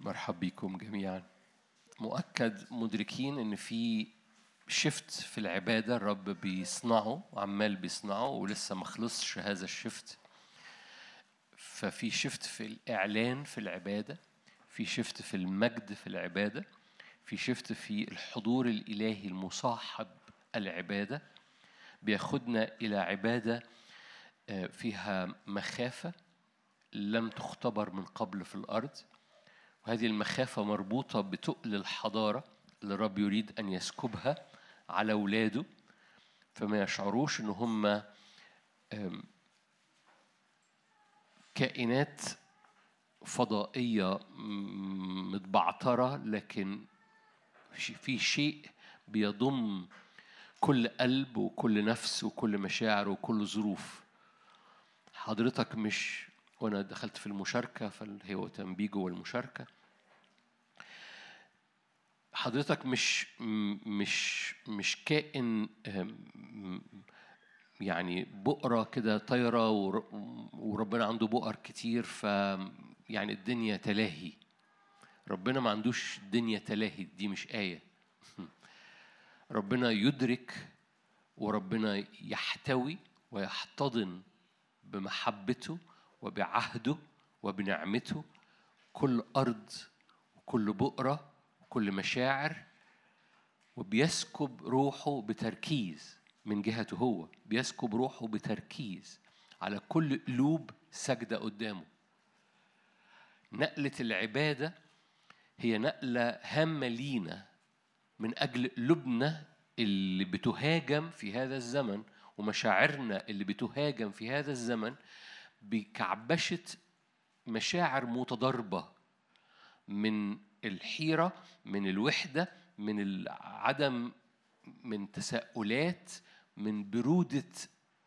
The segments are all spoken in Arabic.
مرحب بكم جميعا. مؤكد مدركين إن في شفت في العبادة الرب بيصنعه وعمال بيصنعه ولسه ما خلصش هذا الشفت ففي شفت في الإعلان في العبادة في شفت في المجد في العبادة في شفت في الحضور الإلهي المصاحب العبادة. بياخدنا إلى عبادة آه، فيها مخافة لم تختبر من قبل في الأرض. وهذه المخافة مربوطة بتقل الحضارة اللي الرب يريد أن يسكبها على أولاده فما يشعروش إن هم كائنات فضائية متبعترة لكن في شيء بيضم كل قلب وكل نفس وكل مشاعر وكل ظروف. حضرتك مش وأنا دخلت في المشاركة فهي وتنبيه جوه المشاركه حضرتك مش مش مش كائن يعني بؤرة كده طايرة ور- وربنا عنده بؤر كتير ف يعني الدنيا تلاهي. ربنا ما عندوش دنيا تلاهي دي مش آية. ربنا يدرك وربنا يحتوي ويحتضن بمحبته وبعهده وبنعمته كل أرض وكل بؤرة وكل مشاعر وبيسكب روحه بتركيز من جهته هو بيسكب روحه بتركيز على كل قلوب سجدة قدامه. نقلة العبادة هي نقلة هامة لينا من أجل قلوبنا اللي بتهاجم في هذا الزمن ومشاعرنا اللي بتهاجم في هذا الزمن بكعبشة مشاعر متضاربة من الحيرة من الوحدة من العدم من تساؤلات من برودة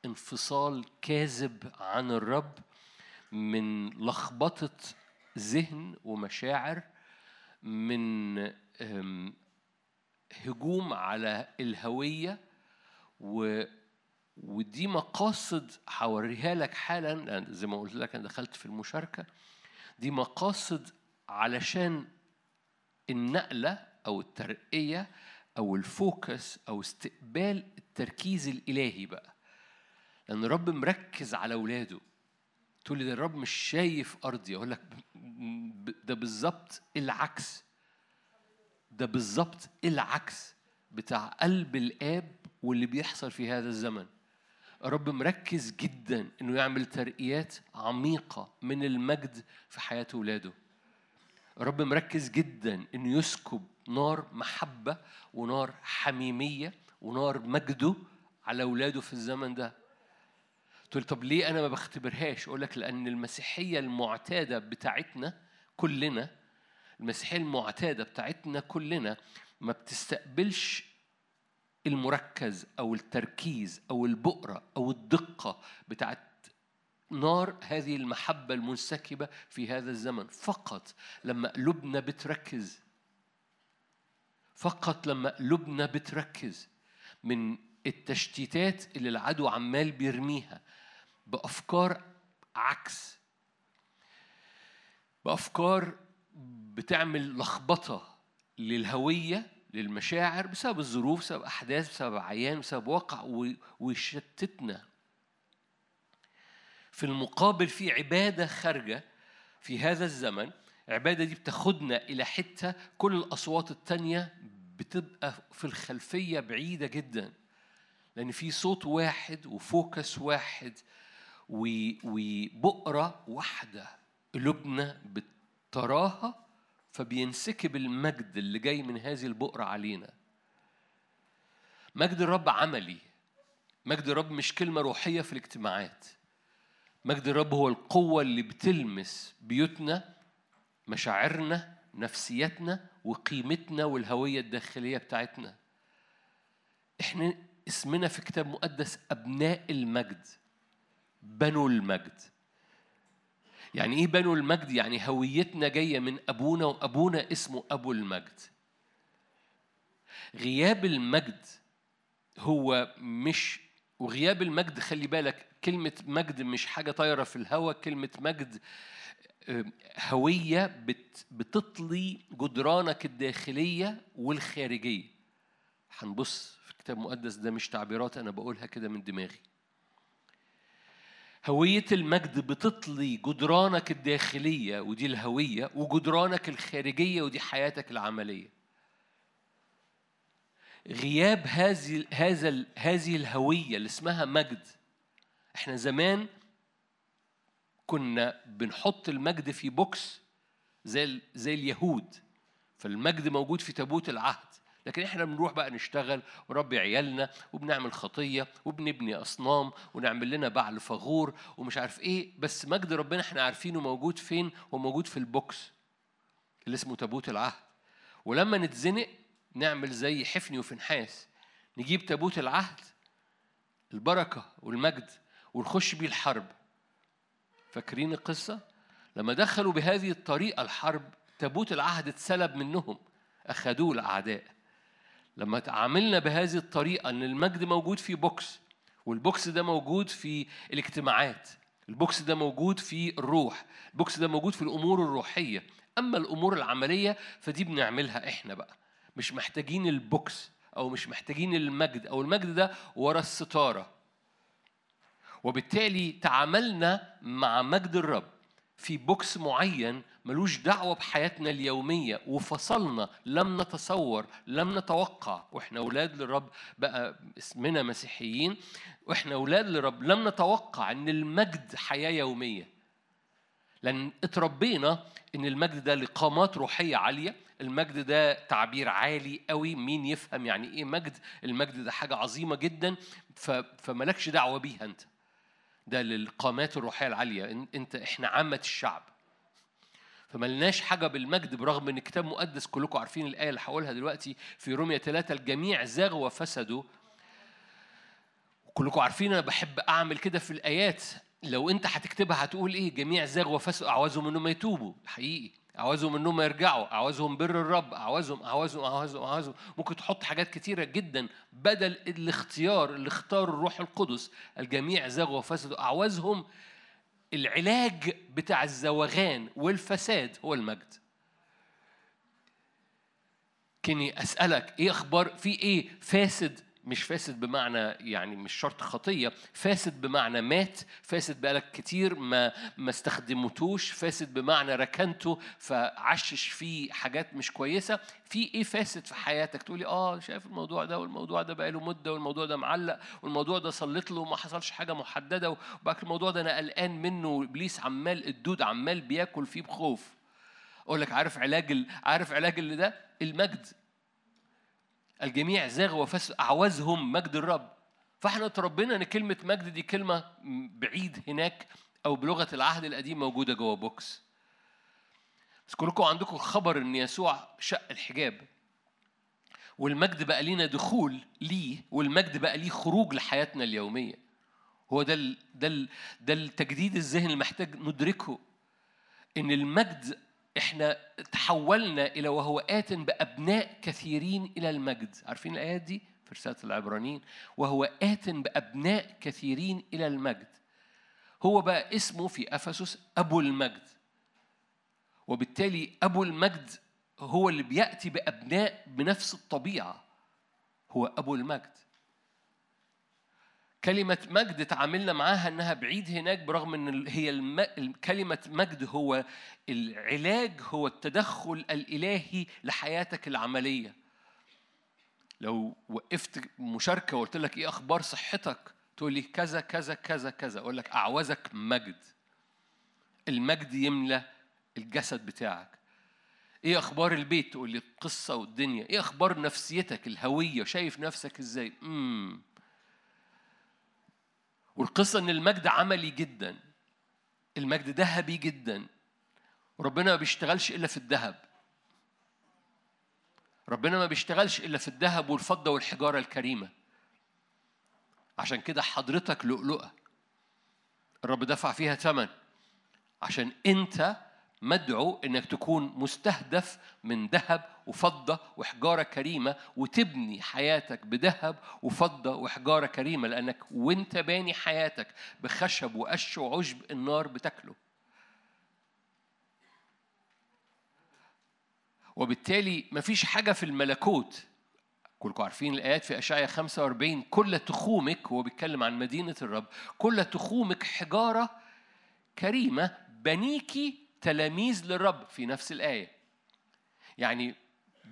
انفصال كاذب عن الرب من لخبطة ذهن ومشاعر من هجوم على الهوية و ودي مقاصد هوريها لك حالا زي ما قلت لك أنا دخلت في المشاركة. دي مقاصد علشان النقلة أو الترقية أو الفوكس أو استقبال التركيز الإلهي بقى. لأن الرب مركز على أولاده. تقول لي ده الرب مش شايف أرضي. أقول لك ده بالظبط العكس. ده بالظبط العكس بتاع قلب الآب واللي بيحصل في هذا الزمن. الرب مركز جدا إنه يعمل ترقيات عميقة من المجد في حياة اولاده الرب مركز جدا إنه يسكب نار محبة ونار حميمية ونار مجده على اولاده في الزمن ده. تقول طب ليه أنا ما بختبرهاش؟ أقول لك لأن المسيحية المعتادة بتاعتنا كلنا المسيحية المعتادة بتاعتنا كلنا ما بتستقبلش المركز أو التركيز أو البؤرة أو الدقة بتاعت نار هذه المحبة المنسكبة في هذا الزمن. فقط لما قلوبنا بتركز. فقط لما قلوبنا بتركز من التشتيتات اللي العدو عمال بيرميها بأفكار عكس. بأفكار بتعمل لخبطة للهوية للمشاعر بسبب الظروف بسبب أحداث بسبب عيان بسبب واقع ويشتتنا. في المقابل في عبادة خارجة في هذا الزمن العبادة دي بتاخدنا إلى حتة كل الأصوات التانية بتبقى في الخلفية بعيدة جدا. لأن في صوت واحد وفوكس واحد و- وبؤرة واحدة قلوبنا بتراها فبينسكب المجد اللي جاي من هذه البؤرة علينا. مجد الرب عملي. مجد الرب مش كلمة روحية في الاجتماعات. مجد الرب هو القوة اللي بتلمس بيوتنا مشاعرنا نفسيتنا وقيمتنا والهوية الداخلية بتاعتنا. إحنا اسمنا في كتاب مقدس أبناء المجد بنو المجد. يعني إيه بنو المجد؟ يعني هويتنا جاية من أبونا وأبونا اسمه أبو المجد. غياب المجد هو مش وغياب المجد خلي بالك كلمة مجد مش حاجة طايرة في الهواء كلمة مجد هوية بت بتطلي جدرانك الداخلية والخارجية. هنبص في الكتاب المقدس ده مش تعبيرات أنا بقولها كده من دماغي. هوية المجد بتطلي جدرانك الداخلية ودي الهوية وجدرانك الخارجية ودي حياتك العملية. غياب هذه هذا هذه الهوية اللي اسمها مجد. إحنا زمان كنا بنحط المجد في box زي زي اليهود. فالمجد موجود في تابوت العهد. لكن إحنا بنروح بقى نشتغل ونربي عيالنا وبنعمل خطية وبنبني أصنام ونعمل لنا بعل فغور ومش عارف إيه. بس مجد ربنا إحنا عارفينه موجود فين؟ هو موجود في ال box اللي اسمه تابوت العهد. ولما نتزنق نعمل زي حفني وفنحاس نجيب تابوت العهد البركة والمجد ونخش بيه الحرب. فاكرين القصة؟ لما دخلوا بهذه الطريقة الحرب تابوت العهد اتسلب منهم أخذوه الأعداء. لما تعاملنا بهذه الطريقة أن المجد موجود في box وال box ده موجود في الاجتماعات ال box ده موجود في الروح ال box ده موجود في الأمور الروحية. أما الأمور العملية فدي بنعملها إحنا بقى. مش محتاجين ال box أو مش محتاجين المجد أو المجد ده ورا الستارة. وبالتالي تعاملنا مع مجد الرب. في box معين ملوش دعوة بحياتنا اليومية وفصلنا لم نتصور لم نتوقع. وإحنا أولاد للرب بقى اسمنا مسيحيين وإحنا أولاد للرب لم نتوقع أن المجد حياة يومية. لأن اتربينا أن المجد ده لقامات روحية عالية المجد ده تعبير عالي قوي مين يفهم يعني إيه مجد؟ المجد ده حاجة عظيمة جدا فملكش دعوة بيها أنت. ده للقامات الروحية العالية. أنت إحنا عامة الشعب. فملناش حاجة بالمجد برغم إن الكتاب مقدس كلكم عارفين الآية اللي هقولها دلوقتي في رومية ثلاثة الجميع زاغوا وفسدوا. كلكم عارفين أنا بحب أعمل كده في الآيات. لو أنت هتكتبها هتقول إيه؟ جميع زاغوا وفسدوا. اعوزهم إنهم يتوبوا. حقيقي. عاوزهم انهم يرجعوا عاوزهم بر الرب عاوزهم عاوزهم عاوزهم عاوزهم ممكن تحط حاجات كتيرة جدا بدل الاختيار اللي اختار الروح القدس. الجميع زاغوا وفسدوا. اعوزهم العلاج بتاع الزوغان والفساد هو المجد. كني أسألك إيه أخبار؟ في إيه فاسد مش فاسد بمعنى يعني مش شرط خطية فاسد بمعنى مات فاسد بقالك كتير ما ما استخدمتوش فاسد بمعنى ركنته فعشش فيه حاجات مش كويسة. في إيه فاسد في حياتك؟ تقولي آه شايف الموضوع ده والموضوع ده بقاله مدة والموضوع ده معلق والموضوع ده صليت له وما حصلش حاجة محددة وبعد الموضوع ده أنا قلقان منه ابليس عمال الدود عمال بياكل فيه بخوف. أقول لك عارف علاج عارف علاج اللي ده؟ المجد. الجميع زاغ وفسد أعوزهم مجد الرب. فإحنا اتربينا إن كلمة مجد دي كلمة بعيد هناك أو بلغة العهد القديم موجودة جوه بوكس. بس كلكم عندكم خبر إن يسوع شق الحجاب. والمجد بقى لينا دخول ليه والمجد بقى ليه خروج لحياتنا اليومية. هو ده ده ده التجديد الذهن اللي محتاج ندركه. إن المجد إحنا تحولنا إلى وهو آت بأبناء كثيرين إلى المجد. عارفين الآيات دي؟ في رسالة العبرانيين. وهو آت بأبناء كثيرين إلى المجد. هو بقى اسمه في أفسس أبو المجد. وبالتالي أبو المجد هو اللي بيأتي بأبناء بنفس الطبيعة. هو أبو المجد. كلمة مجد تعاملنا معاها إنها بعيد هناك برغم إن هي الم... كلمة مجد هو العلاج هو التدخل الإلهي لحياتك العملية. لو وقفت مشاركة وقلت لك إيه أخبار صحتك؟ تقول لي كذا كذا كذا كذا أقول لك اعوزك مجد. المجد يملى الجسد بتاعك. إيه أخبار البيت؟ تقول لي القصة والدنيا. إيه أخبار نفسيتك الهوية؟ شايف نفسك إزاي؟ امم والقصة إن المجد عملي جدا. المجد ذهبي جدا. وربنا ما بيشتغلش إلا في الذهب. ربنا ما بيشتغلش إلا في الذهب والفضة والحجارة الكريمة. عشان كده حضرتك لؤلؤة. الرب دفع فيها ثمن. عشان أنت مدعو إنك تكون مستهدف من ذهب وفضة وحجارة كريمة وتبني حياتك بذهب وفضة وحجارة كريمة لأنك وأنت باني حياتك بخشب وقش وعشب النار بتاكله. وبالتالي مفيش حاجة في الملكوت كلكم عارفين الآيات في أشعيا 45 كل تخومك هو بيتكلم عن مدينة الرب كل تخومك حجارة كريمة بنيكي تلاميذ للرب في نفس الآية يعني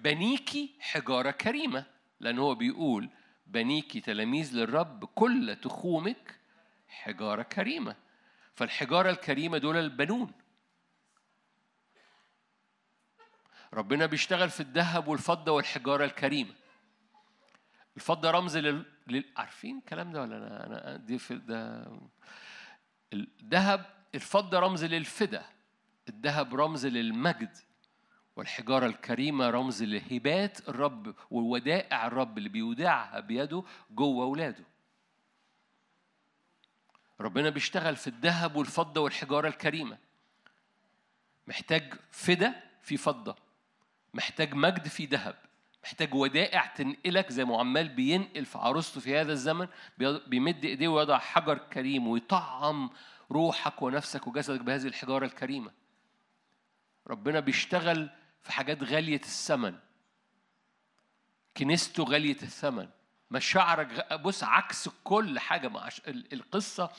بنيكي حجارة كريمة لأن هو بيقول بنيكي تلاميذ للرب كل تخومك حجارة كريمة. فالحجارة الكريمة دول البنون. ربنا بيشتغل في الذهب والفضة والحجارة الكريمة. الفضة رمز لل... لل... عارفين الكلام ده ولا أنا أنا دي في ده الذهب الفضة رمز للفدا الذهب رمز للمجد. والحجارة الكريمة رمز لهبات الرب وودائع الرب اللي بيودعها بيده جوه أولاده ربنا بيشتغل في الذهب والفضة والحجارة الكريمة. محتاج فدا في فضة. محتاج مجد في ذهب. محتاج ودائع تنقلك زي ما عمال بينقل في عروسته في هذا الزمن بيمد إيديه ويضع حجر كريم ويطعم روحك ونفسك وجسدك بهذه الحجارة الكريمة. ربنا بيشتغل في حاجات غالية الثمن. كنيسته غالية الثمن. مشاعرك بص عكس كل حاجة مع القصة.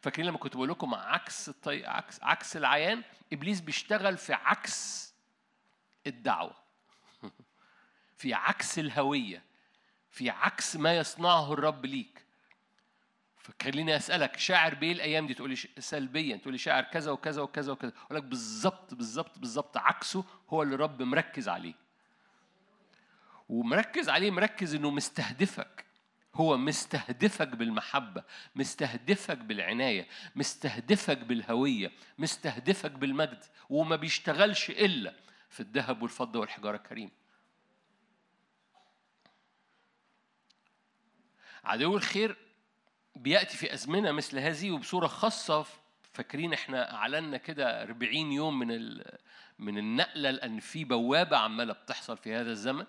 فاكرين لما كنت بقول لكم عكس الطي... عكس عكس العيان؟ إبليس بيشتغل في عكس الدعوة. في عكس الهوية. في عكس ما يصنعه الرب ليك. فخليني أسألك شاعر بايه الأيام دي تقول لي سلبيا تقول لي شاعر كذا وكذا وكذا وكذا أقول لك بالظبط بالظبط بالظبط عكسه هو اللي الرب مركز عليه. ومركز عليه مركز إنه مستهدفك. هو مستهدفك بالمحبة مستهدفك بالعناية مستهدفك بالهوية مستهدفك بالمجد وما بيشتغلش إلا في الذهب والفضة والحجارة الكريم. عدو الخير بيأتي في أزمنة مثل هذه وبصورة خاصة فاكرين إحنا أعلنا كده 40 يوم من من النقلة لأن في بوابة عمالة بتحصل في هذا الزمن.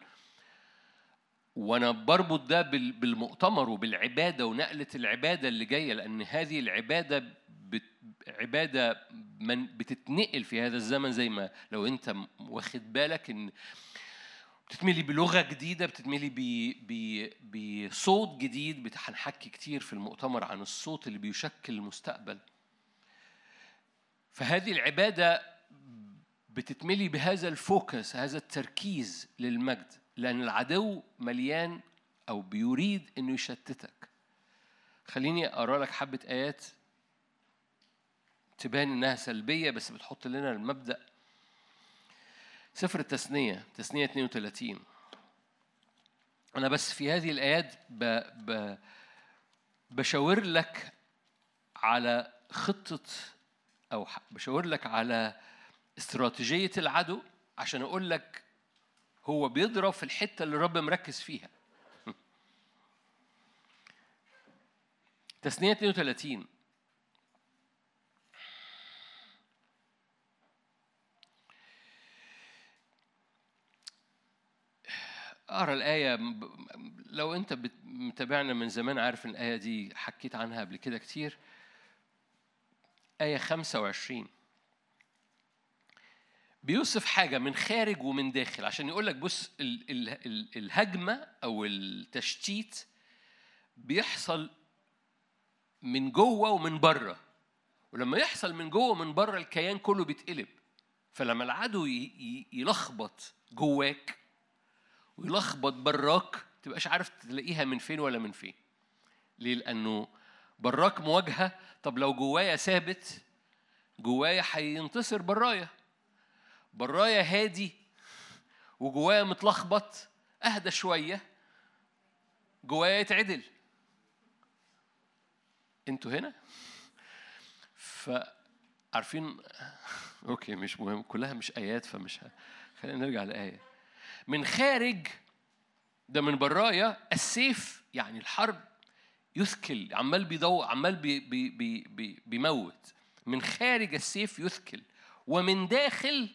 وأنا بربط ده بالمؤتمر وبالعبادة ونقلة العبادة اللي جاية لأن هذه العبادة عبادة من بتتنقل في هذا الزمن زي ما لو أنت واخد بالك إن بتتملي بلغة جديدة بتتملي بصوت جديد هنحكي كتير في المؤتمر عن الصوت اللي بيشكل المستقبل. فهذه العبادة بتتملي بهذا الفوكس هذا التركيز للمجد لأن العدو مليان أو بيريد إنه يشتتك. خليني أقرأ لك حبة آيات تبان إنها سلبية بس بتحط لنا المبدأ سفر التثنية تثنية 32 أنا بس في هذه الآيات ب... ب... بشاور لك على خطة أو بشاور لك على استراتيجية العدو عشان أقول لك هو بيضرب في الحتة اللي الرب مركز فيها. تثنية 32 أقرأ الآية. لو أنت متابعنا من زمان عارف إن الآية دي حكيت عنها قبل كده كتير. آية 25 بيوصف حاجة من خارج ومن داخل. عشان يقول لك بص ال ال ال الهجمة أو التشتيت بيحصل من جوه ومن بره. ولما يحصل من جوه ومن بره الكيان كله بيتقلب. فلما العدو يلخبط جواك ويلخبط براك تبقاش عارف تلاقيها من فين ولا من فين. ليه؟ لأنه براك مواجهة طب لو جوايا ثابت جوايا هينتصر برايا. برايا هادي وجوايا متلخبط أهدى شوية جوايا يتعدل. أنتوا هنا؟ فعارفين okay مش مهم كلها مش آيات فمش ه... خلينا نرجع لآية. من خارج ده من برايا السيف يعني الحرب يثكل عمال بيضوء عمال بي بي بي بي بيموت. من خارج السيف يثكل. ومن داخل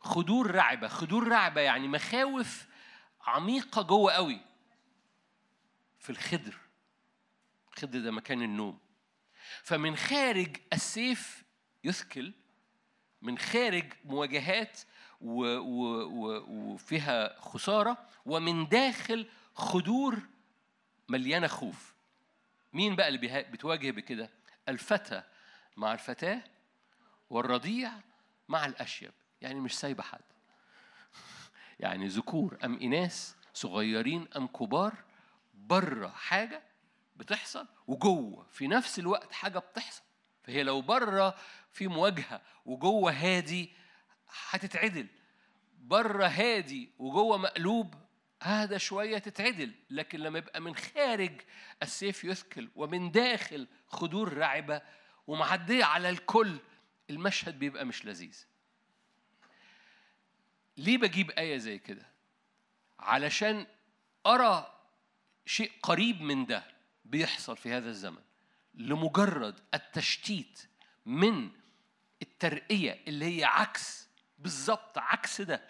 خدور رعبة. خدور رعبة يعني مخاوف عميقة جوه قوي. في الخدر الخدر ده مكان النوم. فمن خارج السيف يثكل. من خارج مواجهات وفيها خسارة ومن داخل خدور مليانة خوف. مين بقى اللي بتواجه بكده؟ الفتى مع الفتاة والرضيع مع الأشيب. يعني مش سايبة حد. يعني ذكور أم إناث صغيرين أم كبار بره حاجة بتحصل وجوه. في نفس الوقت حاجة بتحصل. فهي لو بره في مواجهة وجوه هادي هتتعدل. بره هادي وجوه مقلوب هذا شوية تتعدل لكن لما يبقى من خارج السيف يثكل ومن داخل خدور رعبة ومعدية على الكل المشهد بيبقى مش لذيذ. ليه بجيب آية زي كده؟ علشان أرى شيء قريب من ده بيحصل في هذا الزمن لمجرد التشتيت من الترقية اللي هي عكس بالظبط عكس ده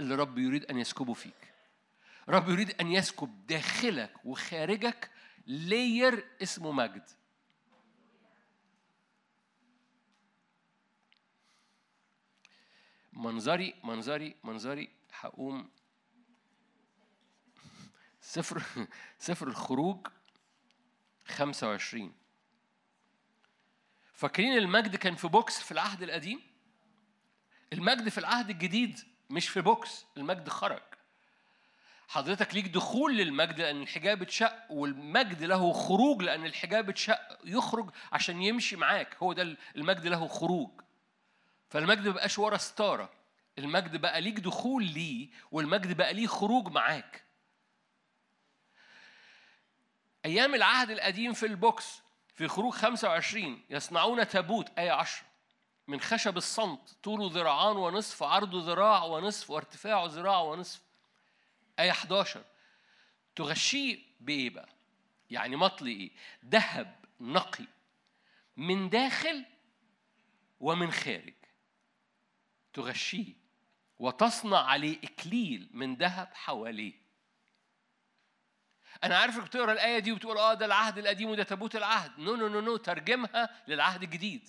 اللي رب يريد أن يسكبه فيك. رب يريد أن يسكب داخلك وخارجك layer اسمه مجد. منظري منظري منظري هقوم سفر سفر الخروج 25 فاكرين المجد كان في box في العهد القديم؟ المجد في العهد الجديد مش في box المجد خرج. حضرتك ليك دخول للمجد لأن الحجاب اتشق والمجد له خروج لأن الحجاب اتشق يخرج عشان يمشي معاك. هو ده المجد له خروج. فالمجد ما بقاش ورا ستارة. المجد بقى ليك دخول ليه والمجد بقى ليه خروج معاك. أيام العهد القديم في ال box في خروج 25 يصنعون تابوت آية 10 من خشب السنط طوله ذراعان ونصف عرضه ذراع ونصف وارتفاعه ذراع ونصف. آية 11 تغشيه بإيه بقى؟ يعني مطلي إيه؟ ذهب نقي من داخل ومن خارج. تغشيه وتصنع عليه إكليل من ذهب حواليه. أنا عارفك بتقرأ الآية دي وبتقول آه ده العهد القديم وده تابوت العهد. no no no no ترجمها للعهد الجديد.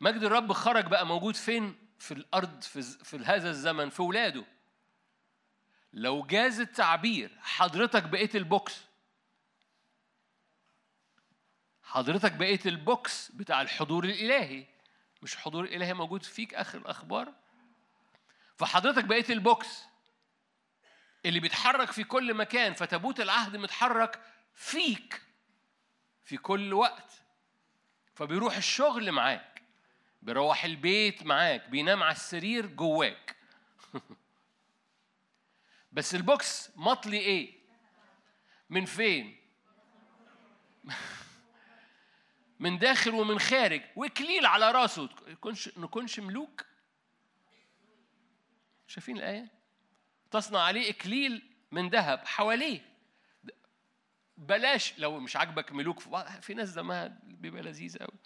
مجد الرب خرج بقى موجود فين؟ في الأرض في, في هذا الزمن في ولاده. لو جاز التعبير حضرتك بقيت ال box حضرتك بقيت ال box بتاع الحضور الإلهي مش الحضور الإلهي موجود فيك آخر الأخبار؟ فحضرتك بقيت ال box اللي بيتحرك في كل مكان فتابوت العهد متحرك فيك في كل وقت فبيروح الشغل معاك. بيروح البيت معاك بينام على السرير جواك. بس البوكس مطلي إيه؟ من فين؟ من داخل ومن خارج وكليل على راسه. نكونش نكونش ملوك؟ شايفين الآية؟ تصنع عليه إكليل من ذهب حواليه. بلاش لو مش عاجبك ملوك في في ناس دمها بيبقى لذيذ قوي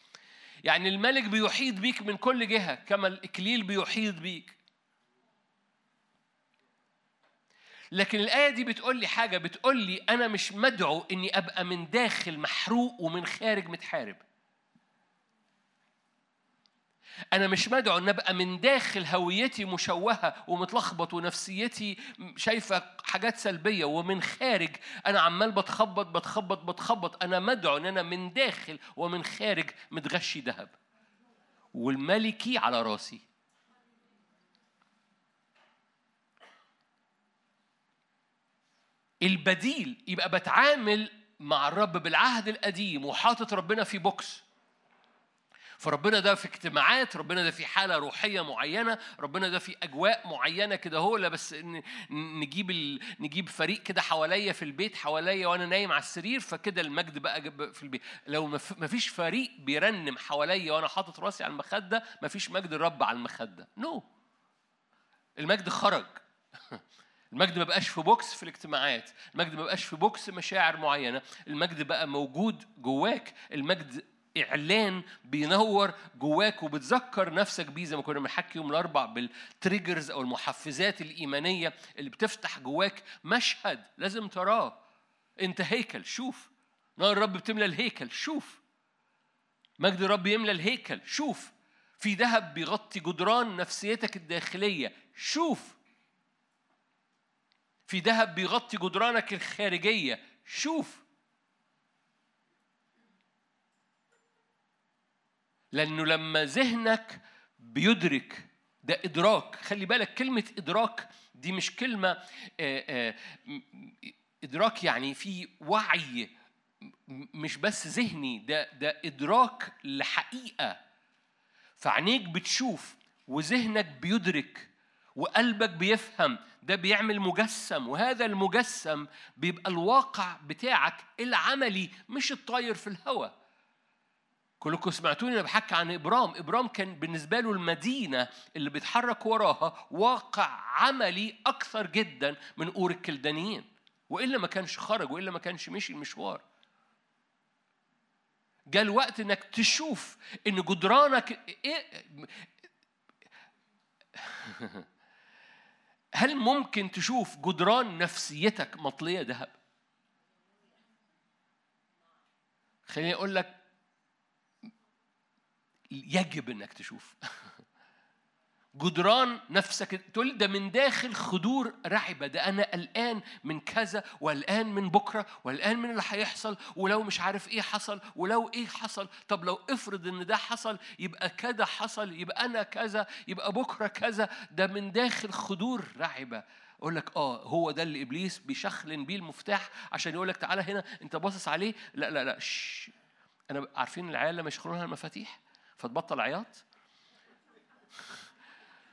يعني الملك بيحيط بيك من كل جهة كما الإكليل بيحيط بيك. لكن الآية دي بتقول لي حاجة بتقول لي أنا مش مدعو إني أبقى من داخل محروق ومن خارج متحارب. أنا مش مدعو إن أبقى من داخل هويتي مشوهة ومتلخبط ونفسيتي شايفة حاجات سلبية ومن خارج أنا عمال بتخبط بتخبط بتخبط. أنا مدعو إن أنا من داخل ومن خارج متغشي ذهب. والملكي على راسي. البديل يبقى بتعامل مع الرب بالعهد القديم وحاطط ربنا في بوكس. فربنا ده في اجتماعات ربنا ده في حالة روحية معينة ربنا ده في أجواء معينة كده هو لا بس نجيب ال... نجيب فريق كده حواليا في البيت حواليا وأنا نايم على السرير فكده المجد بقى في البيت. لو ما فيش فريق بيرنم حواليا وأنا حاطط رأسي على المخدة ما فيش مجد الرب على المخدة. no. no. المجد خرج. المجد ما بقاش في box في الاجتماعات. المجد ما بقاش في box مشاعر معينة. المجد بقى موجود جواك. المجد إعلان بينور جواك وبتذكر نفسك بيه زي ما كنا بنحكي يوم الأربع بال triggers أو المحفزات الإيمانية اللي بتفتح جواك مشهد لازم تراه. أنت هيكل شوف. نار الرب بتملى الهيكل شوف. مجد الرب يملى الهيكل شوف. في ذهب بيغطي جدران نفسيتك الداخلية شوف. في ذهب بيغطي جدرانك الخارجية شوف. لأنه لما ذهنك بيدرك ده إدراك. خلي بالك كلمة إدراك دي مش كلمة آه، آه، إدراك يعني في وعي مش بس ذهني ده ده إدراك لحقيقة. فعينيك بتشوف وذهنك بيدرك وقلبك بيفهم ده بيعمل مجسم. وهذا المجسم بيبقى الواقع بتاعك العملي مش الطاير في الهواء كلكم سمعتوني أنا بحكي عن إبرام. إبرام كان بالنسبة له المدينة اللي بيتحرك وراها واقع عملي أكثر جدا من أور الكلدانيين. وإلا ما كانش خرج وإلا ما كانش مشي المشوار. جاء الوقت إنك تشوف إن جدرانك إيه؟ هل ممكن تشوف جدران نفسيتك مطلية ذهب؟ خليني أقول لك يجب إنك تشوف. جدران نفسك تقول ده من داخل خدور رعبة ده أنا قلقان من كذا وقلقان من بكرة وقلقان من اللي هيحصل ولو مش عارف إيه حصل ولو إيه حصل طب لو افرض إن ده حصل يبقى كذا حصل يبقى أنا كذا يبقى بكرة كذا. ده من داخل خدور رعبة. أقول لك آه هو ده اللي إبليس بيشخلن بيه المفتاح عشان يقول لك تعالى هنا أنت باصص عليه. لا لا لا شش. أنا عارفين العيال لما يشخلونها المفاتيح؟ فتبطل عياط.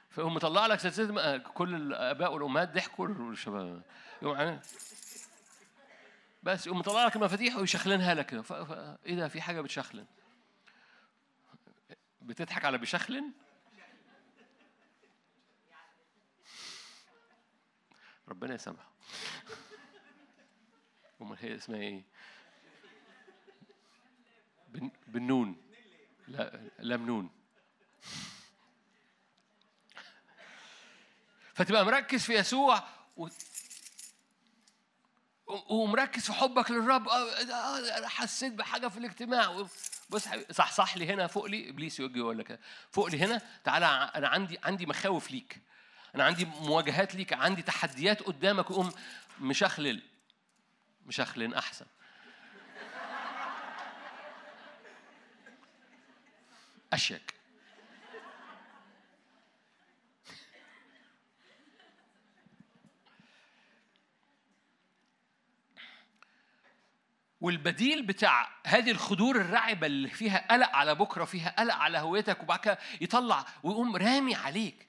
فيقوم مطلع لك سلسله كل الاباء والأمهات ضحكوا والشباب. يقوم بس يقوم مطلع لك المفاتيح ويشخلنها لك كده. إيه ده؟ في حاجة بتشخلن. بتضحك على بيشخلن؟ ربنا يسامحه. أمال هي اسمها إيه؟ لا لمنون فتبقى مركز في يسوع و... ومركز في حبك للرب. آه، آه، حسيت بحاجة في الاجتماع. بص صح صح لي هنا فوق لي إبليس يجي يقول لك فوق لي هنا تعالى أنا عندي عندي مخاوف ليك. أنا عندي مواجهات ليك. عندي تحديات قدامك. وقوم مشخلل مشخلن أحسن. أشيك. والبديل بتاع هذه الخدور الرعبة اللي فيها قلق على بكرة فيها قلق على هويتك وبعد كده يطلع ويقوم رامي عليك.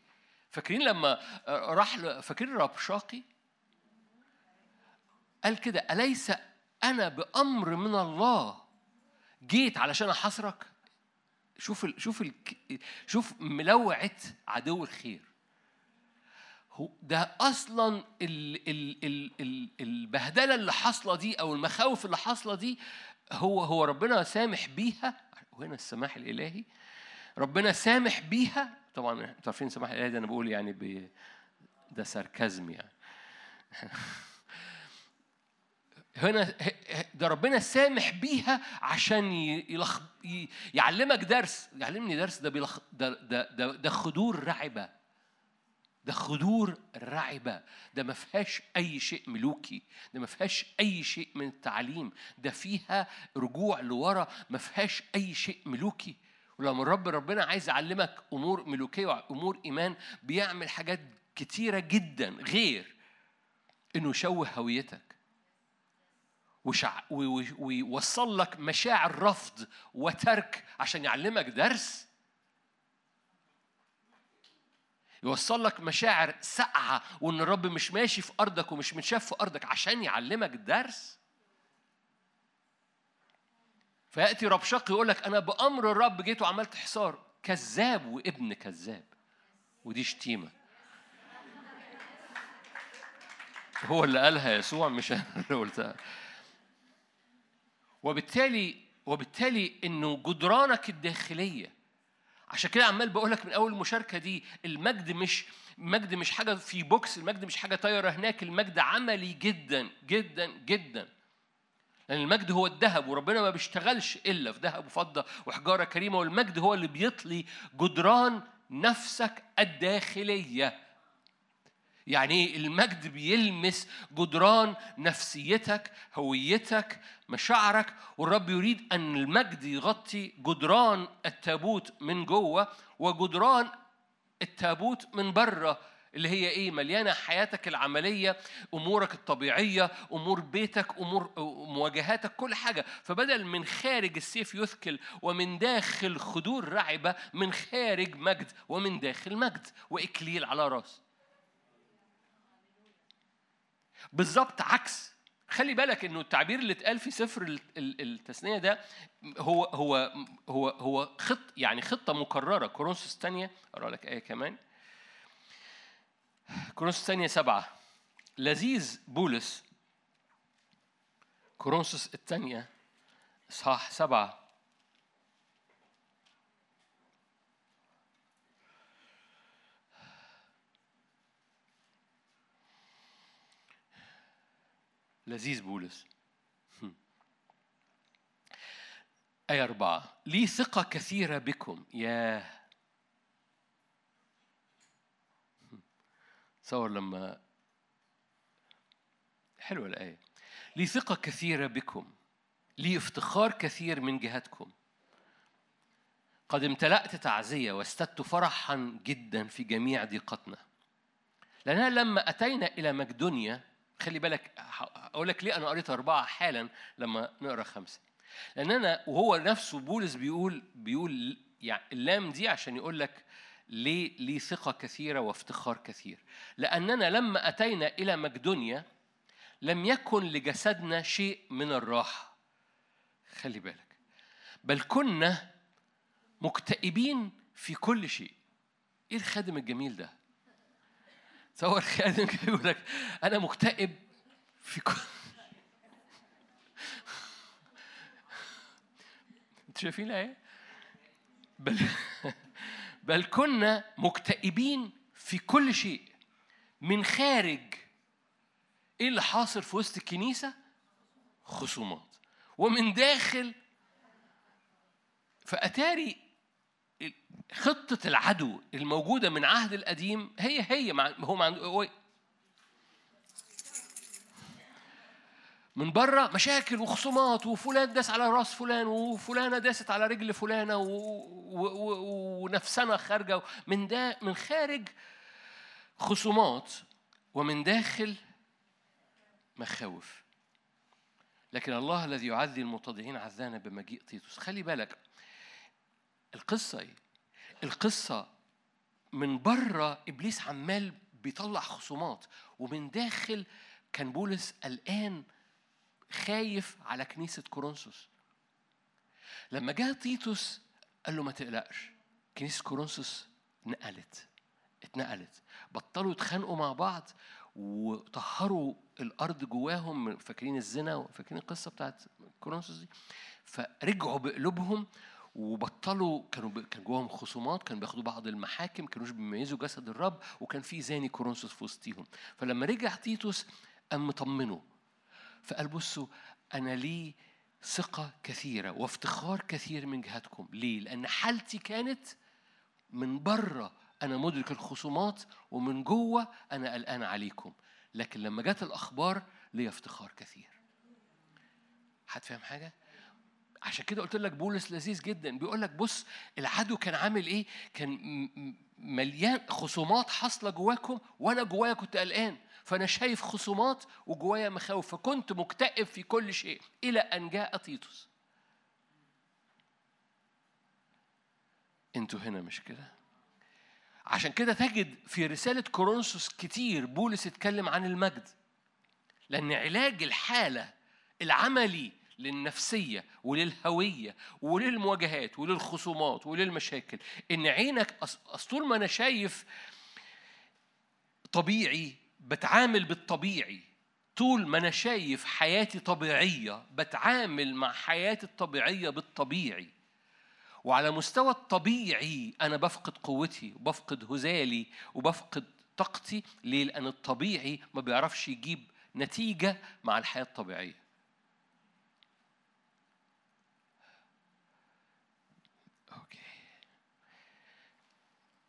فاكرين لما راح فاكرين ربشاقي قال كده أليس أنا بأمر من الله جيت علشان أحصرك شوف ال شوف ال شوف ملوعة عدو الخير. ده أصلا ال ال ال ال البهدلة اللي حاصلة دي أو المخاوف اللي حاصلة دي هو هو ربنا سامح بيها. وهنا السماح الإلهي. ربنا سامح بيها. طبعا أنتوا عارفين السماح الإلهي ده أنا بقول يعني ب ده ساركازم يعني. هنا ده ربنا سامح بيها عشان يلخ يعلمك درس. يعلمني درس ده بيلخ ده ده ده, ده خدور رعبة. ده خدور رعبة. ده ما فيهاش أي شيء ملوكي. ده ما فيهاش أي شيء من التعليم. ده فيها رجوع لورا. ما فيهاش أي شيء ملوكي. ولما الرب ربنا عايز يعلمك أمور ملوكية وأمور إيمان بيعمل حاجات كتيرة جدا. غير إنه يشوه هويتك. ويوصل لك مشاعر رفض وترك عشان يعلمك درس. يوصل لك مشاعر ساقعة وإن الرب مش ماشي في أرضك ومش متشاف في أرضك عشان يعلمك درس. فيأتي رب شق يقول لك أنا بأمر الرب جيت وعملت حصار. كذاب وابن كذاب. ودي شتيمة. هو اللي قالها يسوع مش أنا اللي قلتها. وبالتالي وبالتالي إنه جدرانك الداخلية. عشان كده عمال بقول لك من أول المشاركة دي المجد مش المجد مش حاجة في بوكس المجد مش حاجة طايرة هناك المجد عملي جدا جدا جدا. لأن المجد هو الذهب وربنا ما بيشتغلش إلا في ذهب وفضة وحجارة كريمة والمجد هو اللي بيطلي جدران نفسك الداخلية. يعني المجد بيلمس جدران نفسيتك هويتك مشاعرك والرب يريد أن المجد يغطي جدران التابوت من جوه وجدران التابوت من بره اللي هي إيه؟ مليانة حياتك العملية أمورك الطبيعية أمور بيتك أمور مواجهاتك كل حاجة. فبدل من خارج السيف يثكل ومن داخل خدور رعبة من خارج مجد ومن داخل مجد. وإكليل على رأس. بالظبط عكس. خلي بالك إنه التعبير اللي اتقال في سفر التثنيه ده هو هو هو هو خط يعني خطة مكررة. كورنثوس الثانية أقرأ لك آية كمان. كورنثوس الثانية سبعة. لذيذ بولس. كورنثوس الثانية إصحاح سبعة. لذيذ بولس. آية أربعة. لي ثقة كثيرة بكم. ياه. تصور لما حلوة الآية. لي ثقة كثيرة بكم. لي افتخار كثير من جهتكم. قد امتلأت تعزية واستدت فرحا جدا في جميع ضيقتنا. لأننا لما أتينا إلى مقدونيا خلي بالك أقول لك ليه أنا قريت أربعة حالا لما نقرأ خمسة. لأن أنا وهو نفسه بولس بيقول بيقول يعني اللام دي عشان يقول لك ليه ليه ثقة كثيرة وافتخار كثير. لأننا لما أتينا إلى مقدونيا لم يكن لجسدنا شيء من الراحة. خلي بالك. بل كنا مكتئبين في كل شيء. إيه الخادم الجميل ده؟ تصور خادم يقول لك أنا مكتئب في كل أنتوا شايفين الايه بل بل كنا مكتئبين في كل شيء من خارج إيه اللي حاصل في وسط الكنيسة؟ خصومات. ومن داخل فأتاري خطة العدو الموجودة من عهد القديم هي هي مع هو مع من بره مشاكل وخصومات وفلان داس على راس فلان وفلانة داست على رجل فلانة. ونفسنا خارجة من دا من خارج خصومات ومن داخل مخاوف لكن الله الذي يعزي المتضعين عزانا بمجيء تيتوس خلي بالك القصة إيه؟ القصة من بره إبليس عمال بيطلع خصومات ومن داخل كان بولس قلقان خايف على كنيسة كورنثوس. لما جاء تيتوس قال له ما تقلقش كنيسة كورنثوس نقلت اتنقلت. بطلوا يتخانقوا مع بعض وطهروا الأرض جواهم فاكرين الزنا فاكرين القصة بتاعت كورنثوس دي؟ فرجعوا بقلوبهم وبطلوا كانوا كان جواهم خصومات كانوا بياخدوا بعض المحاكم كانوش بيميزوا جسد الرب وكان في زاني كورنثوس في وسطيهم فلما رجع تيتوس قام مطمنه فقال بصوا أنا لي ثقة كثيرة وافتخار كثير من جهتكم ليه؟ لأن حالتي كانت من بره أنا مدرك الخصومات ومن جوه أنا قلقان عليكم لكن لما جت الأخبار لي افتخار كثير حد فاهم حاجة؟ عشان كده قلت لك بولس لذيذ جدا. بيقول لك بص العدو كان عامل إيه؟ كان مليان خصومات حاصلة جواكم وأنا جوايا كنت قلقان. فأنا شايف خصومات وجوايا مخاوف. فكنت مكتئب في كل شيء إلى أن جاء تيتوس. أنتوا هنا مش كده؟ عشان كده تجد في رسالة كورنثوس كتير بولس اتكلم عن المجد. لأن علاج الحالة العملي للنفسية وللهوية وللمواجهات وللخصومات وللمشاكل. إن عينك أصل طول ما أنا شايف طبيعي بتعامل بالطبيعي طول ما أنا شايف حياتي طبيعية بتعامل مع حياتي الطبيعية بالطبيعي. وعلى مستوى الطبيعي أنا بفقد قوتي وبفقد هزالي وبفقد طاقتي. ليه؟ لأن الطبيعي ما بيعرفش يجيب نتيجة مع الحياة الطبيعية.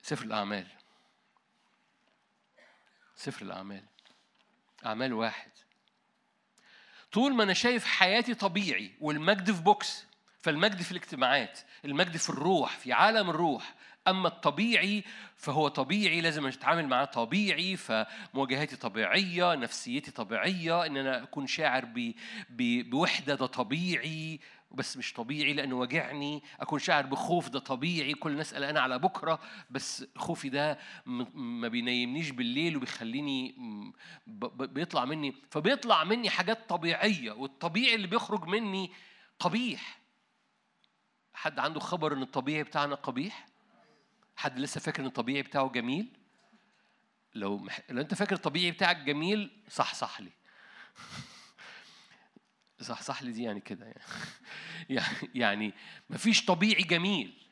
سفر الأعمال. سفر الأعمال. أعمال واحد. طول ما أنا شايف حياتي طبيعي والمجد في بوكس فالمجد في الاجتماعات المجد في الروح في عالم الروح أما الطبيعي فهو طبيعي لازم أتعامل معاه طبيعي فمواجهاتي طبيعية نفسيتي طبيعية إن أنا أكون شاعر. بوحدة ده طبيعي. بس مش طبيعي لأنه واجعني. أكون شاعر بخوف ده طبيعي. كل الناس قلقانة على بكرة. بس خوفي ده ما بينيمنيش بالليل وبيخليني بيطلع مني. فبيطلع مني حاجات طبيعية والطبيعي اللي بيخرج مني قبيح. حد عنده خبر إن الطبيعي بتاعنا قبيح؟ حد لسه فاكر إن الطبيعي بتاعه جميل؟ لو مح... لو أنت فاكر الطبيعي بتاعك جميل صح صح لي. صح صح لي دي يعني كده يعني. يعني مفيش طبيعي جميل.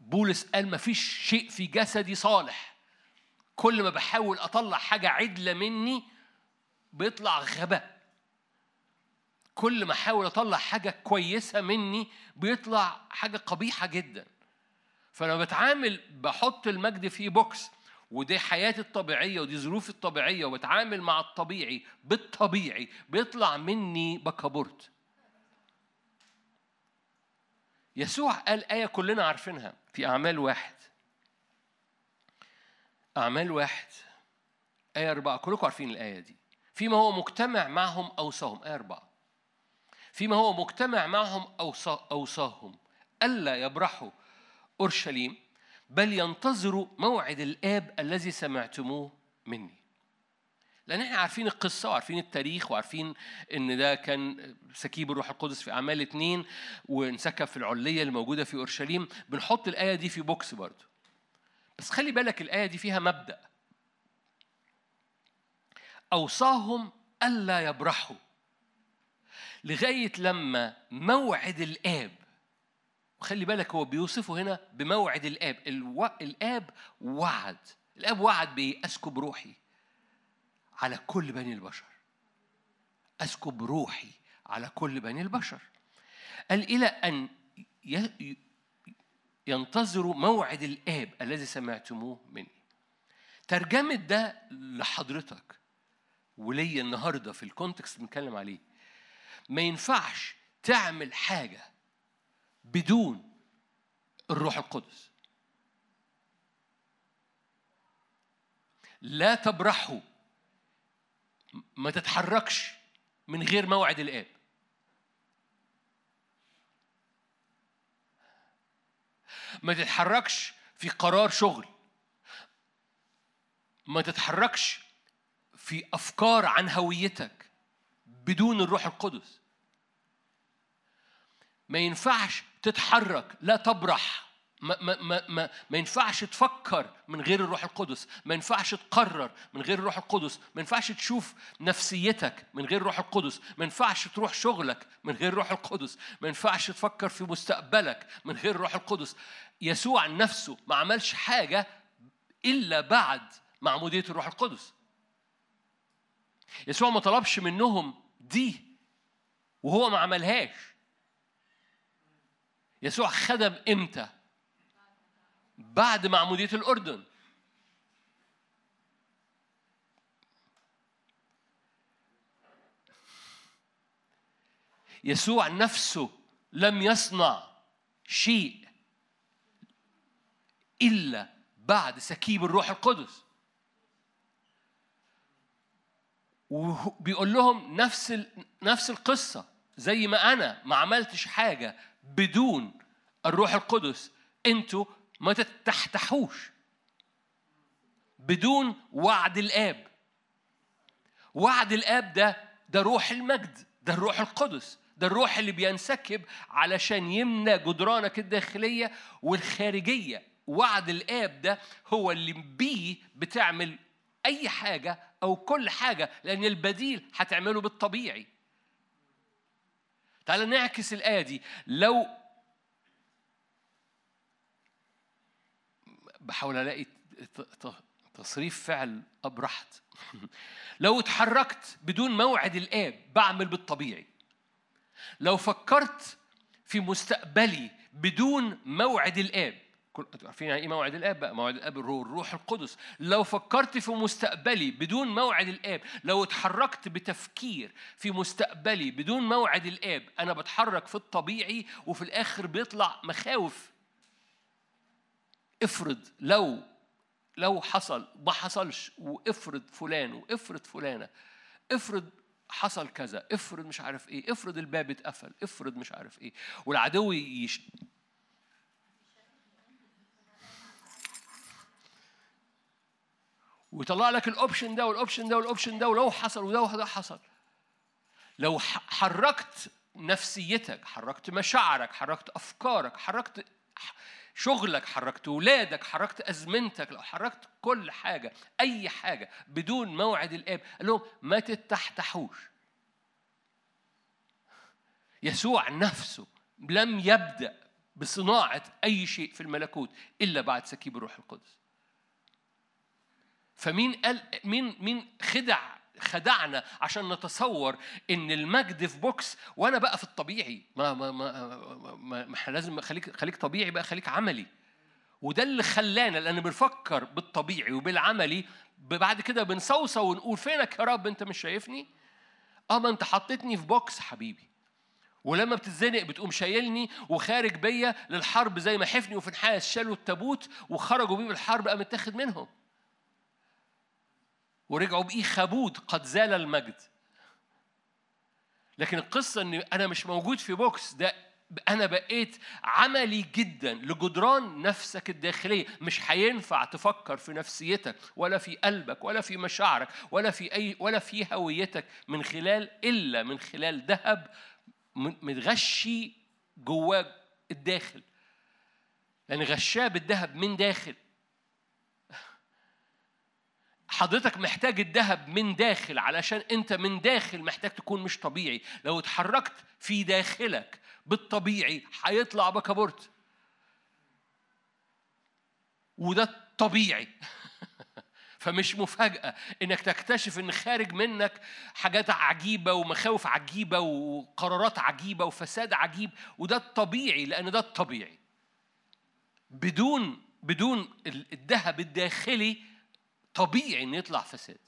بولس قال مفيش شيء في جسدي صالح. كل ما بحاول أطلع حاجة عدلة مني بيطلع غباء. كل ما أحاول أطلع حاجة كويسة مني بيطلع حاجة قبيحة جدا. فلما بتعامل بحط المجد في بوكس ودي حياتي الطبيعية ودي ظروفي الطبيعية وبتعامل مع الطبيعي بالطبيعي بيطلع مني بكابورت. يسوع قال آية كلنا عارفينها في أعمال واحد. أعمال واحد آية أربعة. كلكم عارفين الآية دي. فيما هو مجتمع معهم أوصاهم. آية أربعة. فيما هو مجتمع معهم أوصاهم. ألا يبرحوا أورشليم؟ بل ينتظروا موعد الآب الذي سمعتموه مني. لأن إحنا عارفين القصة وعارفين التاريخ وعارفين إن ده كان سكيب الروح القدس في أعمال اتنين وانسكب في العلية اللي موجودة في أورشليم. بنحط الآية دي في box برضه. بس خلي بالك الآية دي فيها مبدأ. أوصاهم ألا يبرحوا. لغاية لما موعد الآب وخلي بالك هو بيوصفه هنا بموعد الآب. ألو... الآب وعد. الآب وعد؟ أسكب روحي على كل بني البشر. أسكب روحي على كل بني البشر. قال إلى أن ي... ينتظروا موعد الآب الذي سمعتموه مني. ترجمة ده لحضرتك وليا النهاردة في الكونتكست بنتكلم عليه. ما ينفعش تعمل حاجة بدون الروح القدس. لا تبرحوا ما تتحركش من غير موعد الآب. ما تتحركش في قرار شغل. ما تتحركش في أفكار عن هويتك بدون الروح القدس. ما ينفعش تتحرك لا تبرح. ما, ما, ما, ما, ما ينفعش تفكر من غير الروح القدس. ما ينفعش تقرر من غير الروح القدس. ما ينفعش تشوف نفسيتك من غير الروح القدس. ما ينفعش تروح شغلك من غير الروح القدس. ما ينفعش تفكر في مستقبلك من غير الروح القدس. يسوع نفسه ما عملش حاجة إلا بعد معمودية الروح القدس. يسوع ما طلبش منهم دي وهو ما عملهاش. يسوع خدم إمتى؟ بعد معمودية الأردن. يسوع نفسه لم يصنع شيء إلا بعد سكيب الروح القدس. وبيقول لهم نفس نفس القصة زي ما أنا ما عملتش حاجة بدون الروح القدس أنتوا ما تتحتحوش. بدون وعد الآب. وعد الآب ده ده روح المجد ده الروح القدس ده الروح اللي بينسكب علشان يمنى جدرانك الداخلية والخارجية. وعد الآب ده هو اللي بيه بتعمل أي حاجة أو كل حاجة لأن البديل هتعمله بالطبيعي. تعال نعكس الآية دي. لو بحاول ألاقي تصريف فعل أبرحت. لو اتحركت بدون موعد الآب بعمل بالطبيعي. لو فكرت في مستقبلي بدون موعد الآب عارفين يعني إيه موعد الآب بقى؟ موعد الآب الروح الروح القدس. لو فكرت في مستقبلي بدون موعد الآب لو اتحركت بتفكير في مستقبلي بدون موعد الآب أنا بتحرك في الطبيعي وفي الآخر بيطلع مخاوف. افرض لو لو حصل ما حصلش وافرض فلان وافرض فلانة. افرض حصل كذا افرض مش عارف إيه افرض الباب اتقفل افرض مش عارف إيه. والعدو يش... ويطلع لك ال option ده وال option ده وال option ده ولو حصل وده وده حصل. لو حركت نفسيتك حركت مشاعرك حركت أفكارك حركت شغلك حركت ولادك حركت أزمنتك لو حركت كل حاجة أي حاجة بدون موعد الآب قال لهم ما تتحتحوش. يسوع نفسه لم يبدأ بصناعة أي شيء في الملكوت إلا بعد سكيب الروح القدس. فمين قال مين مين خدع خدعنا عشان نتصور إن المجد في بوكس وأنا بقى في الطبيعي. ما ما ما, ما, ما لازم خليك خليك طبيعي بقى خليك عملي. وده اللي خلانا لأن بنفكر بالطبيعي وبالعملي. بعد كده بنصوصو ونقول فينك يا رب؟ أنت مش شايفني؟ آه ما أنت حطيتني في بوكس حبيبي. ولما بتتزنق بتقوم شايلني وخارج بيا للحرب زي ما حفني وفنحاس شالوا التابوت وخرجوا بيه بالحرب قام متاخد منهم. ورجعوا بإيه؟ إيخابود قد زال المجد. لكن القصة إن أنا مش موجود في box ده أنا بقيت عملي جدا لجدران نفسك الداخلية. مش هينفع تفكر في نفسيتك ولا في قلبك ولا في مشاعرك ولا في أي ولا في هويتك من خلال إلا من خلال ذهب متغشي جواه الداخل. لأن غشاه بالذهب من داخل. حضرتك محتاج الذهب من داخل علشان انت من داخل محتاج تكون مش طبيعي. لو اتحركت في داخلك بالطبيعي هيطلع بكابورت. وده الطبيعي فمش مفاجأة إنك تكتشف إن خارج منك حاجات عجيبة ومخاوف عجيبة وقرارات عجيبة وفساد عجيب وده الطبيعي لأن ده الطبيعي. بدون بدون الذهب الداخلي طبيعي إن يطلع فساد.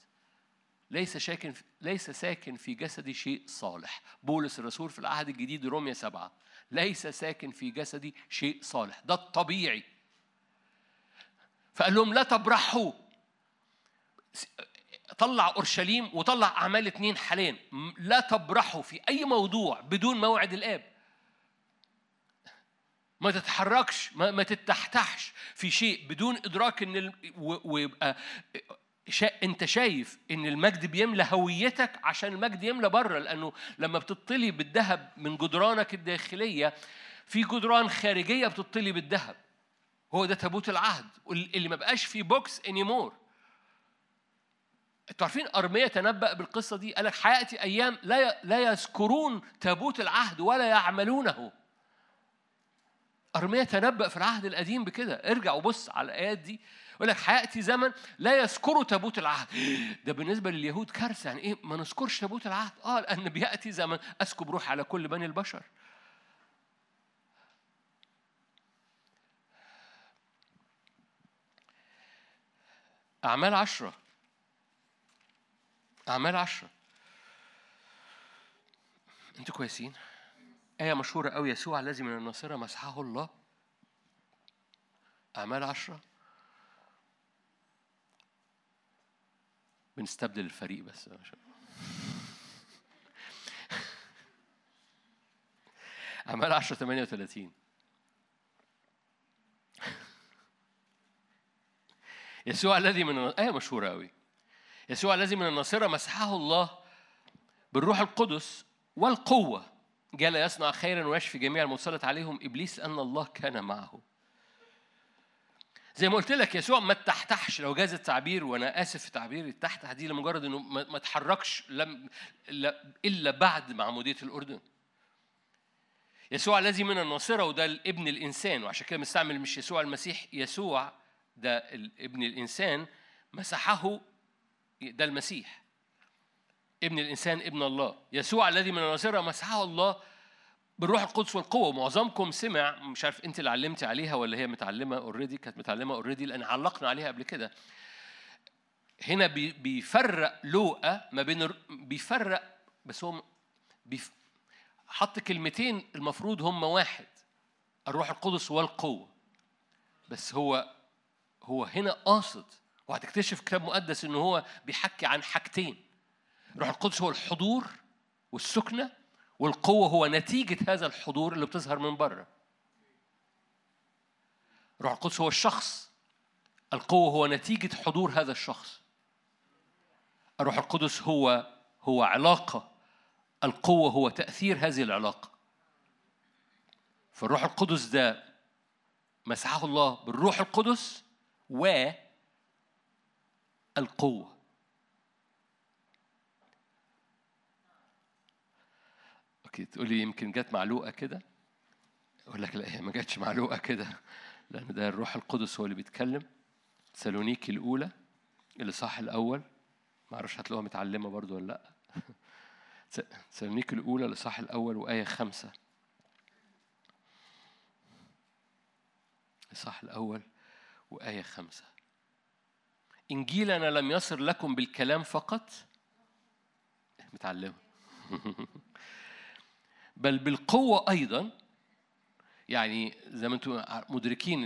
ليس ساكن ليس ساكن في جسدي شيء صالح. بولس الرسول في العهد الجديد روميا سبعة. ليس ساكن في جسدي شيء صالح. ده الطبيعي. فقال لهم لا تبرحوا. طلع أورشليم وطلع أعمال اتنين حاليا. لا تبرحوا في أي موضوع بدون موعد الآب. ما تتحركش ما, ما تتحتحش في شيء بدون إدراك إن ال... ويبقى شا... أنت شايف إن المجد بيملى هويتك عشان المجد يملى بره لأنه لما بتطلي بالذهب من جدرانك الداخلية في جدران خارجية بتطلي بالذهب. هو ده تابوت العهد. اللي ما بقاش فيه box anymore أنتوا عارفين ارميا تنبأ بالقصة دي؟ قال لك هيأتي أيام لا. لا يذكرون تابوت العهد ولا يعملونه. أرميا تنبأ في العهد القديم بكده. ارجع وبص على الآيات دي. يقول لك هيأتي زمن لا يذكروا تابوت العهد. ده بالنسبة لليهود كارثة. يعني إيه؟ ما نذكرش تابوت العهد. آه لأن بيأتي زمن أسكب روح على كل بني البشر. أعمال عشرة. أعمال عشرة. أنتوا كويسين؟ آية مشهورة أوي يسوع الذي من الناصرة مسحه الله. أعمال عشرة. بنستبدل الفريق بس أعمال عشرة 38 يسوع الذي من آية مشهورة أوي. يسوع الذي من الناصرة مسحه الله بالروح القدس والقوة. جال يصنع خيرا ويشفي جميع المسلط عليهم إبليس ان الله كان معه. زي ما قلت لك يسوع ما تحتحش. لو جاز التعبير وأنا آسف في تعبير التحتح دي لمجرد إنه ما تحركش لم إلا بعد معمودية الأردن. يسوع الذي من الناصرة وده ابن الإنسان وعشان كده مستعمل مش يسوع المسيح يسوع ده ابن الإنسان مسحه ده المسيح. ابن الإنسان ابن الله. يسوع الذي من الناصرة مسحه الله بالروح القدس والقوة. ومعظمكم سمع مش عارف انت اللي علمتي عليها ولا هي متعلمة already كانت متعلمة already لأن علقنا عليها قبل كده. هنا بيفرق لوقا ما بين بيفرق بس هو بيف حط كلمتين المفروض هم واحد الروح القدس والقوة. بس هو هو هنا قاصد. وهتكتشف كتاب مقدس ان هو بيحكي عن حاجتين. الروح القدس هو الحضور والسكنة والقوة هو نتيجة هذا الحضور اللي بتظهر من بره. روح القدس هو الشخص القوة هو نتيجة حضور هذا الشخص. الروح القدس هو هو علاقة القوة هو تأثير هذه العلاقة. فالروح القدس ده مسحه الله بالروح القدس و القوة. أوكي تقولي يمكن جت معلوقة كده؟ أقول لك لا هي ما جاتش معلوقة كده لأن ده الروح القدس هو اللي بيتكلم. سالونيكي الأولى الاصحاح الأول. ما أعرفش هتلاقوها متعلمة برضو ولا لأ. سالونيكي الأولى الاصحاح الأول وآية خمسة. الاصحاح الأول وآية خمسة. انجيلنا لم يصر لكم بالكلام فقط؟ متعلمة. بل بالقوة أيضا. يعني زي ما أنتم مدركين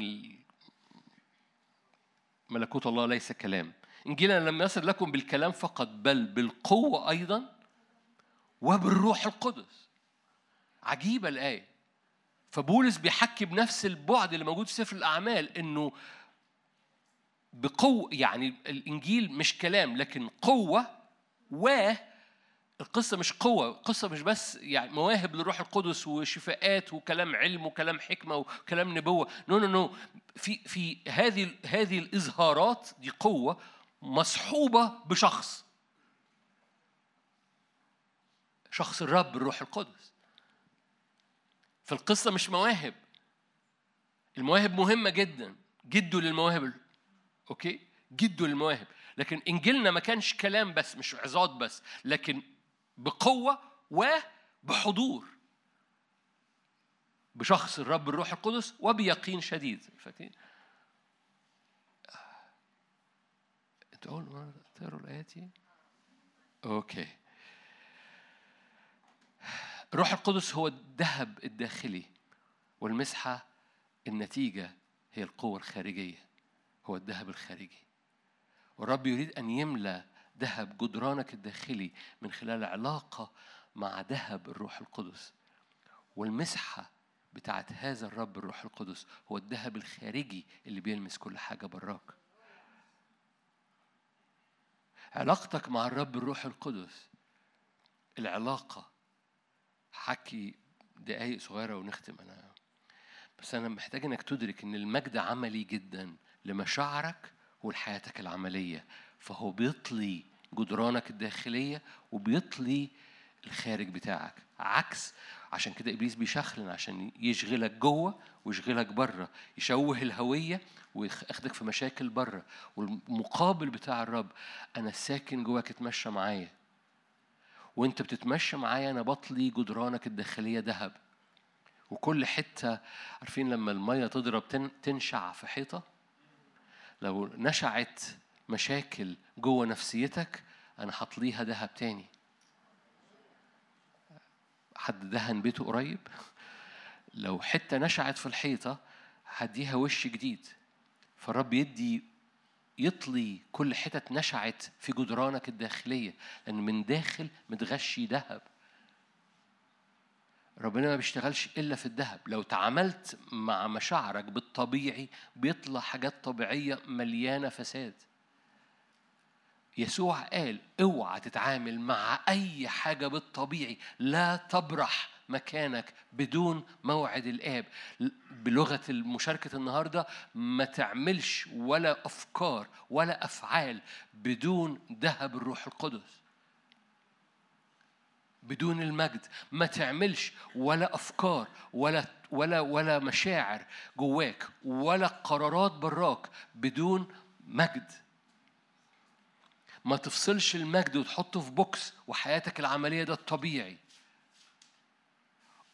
ملكوت الله ليس كلام. إنجيلنا لم يصل لكم بالكلام فقط بل بالقوة أيضا وبالروح القدس. عجيبة الآية. فبولس بيحكي بنفس البعد اللي موجود في سفر الأعمال إنه بقوة يعني الإنجيل مش كلام لكن قوة و القصة مش قوة القصة مش بس يعني مواهب للروح القدس وشفاءات وكلام علم وكلام حكمة وكلام نبوة. no no no في في هذه هذه الإظهارات دي قوة مصحوبة بشخص. شخص الرب الروح القدس. فالقصة مش مواهب. المواهب مهمة جدا. جدوا للمواهب أوكي؟ جدوا للمواهب. لكن إنجيلنا ما كانش كلام بس مش عظات بس. لكن بقوة وبحضور بشخص الرب الروح القدس وبيقين شديد. فاكرين؟ أنتوا تقروا الآيات دي؟ أوكي. الروح القدس هو الذهب الداخلي والمسحة النتيجة هي القوة الخارجية. هو الذهب الخارجي. والرب يريد أن يملأ ذهب جدرانك الداخلي من خلال علاقة مع ذهب الروح القدس. والمسحة بتاعت هذا الرب الروح القدس هو الذهب الخارجي اللي بيلمس كل حاجة براك. علاقتك مع الرب الروح القدس العلاقة حكي دقايق صغيرة ونختم أنا. بس أنا محتاج إنك تدرك إن المجد عملي جدا لمشاعرك ولحياتك العملية. فهو بيطلي جدرانك الداخلية وبيطلي الخارج بتاعك. عكس عشان كده إبليس بيشخلن عشان يشغلك جوه ويشغلك بره يشوه الهوية وياخدك في مشاكل بره والمقابل بتاع الرب أنا ساكن جواك اتمشى معايا. وأنت بتتمشى معايا أنا بطلي جدرانك الداخلية ذهب. وكل حتة عارفين لما المية تضرب تنشع في حيطة؟ لو نشعت مشاكل جوه نفسيتك أنا هطليها ذهب تاني. حد دهن بيته قريب لو حتة نشعت في الحيطة هديها وش جديد. فالرب يدي يطلي كل حتت نشعت في جدرانك الداخلية لأن من داخل متغشي ذهب ربنا ما بيشتغلش إلا في الذهب لو تعاملت مع مشاعرك بالطبيعي بيطلع حاجات طبيعية مليانة فساد. يسوع قال أوعى تتعامل مع أي حاجة بالطبيعي لا تبرح مكانك بدون موعد الآب. بلغة المشاركه النهارده ما تعملش ولا أفكار ولا أفعال بدون ذهب الروح القدس. بدون المجد. ما تعملش ولا أفكار ولا ولا ولا مشاعر جواك ولا قرارات براك بدون مجد. ما تفصلش المجد وتحطه في بوكس وحياتك العملية ده الطبيعي.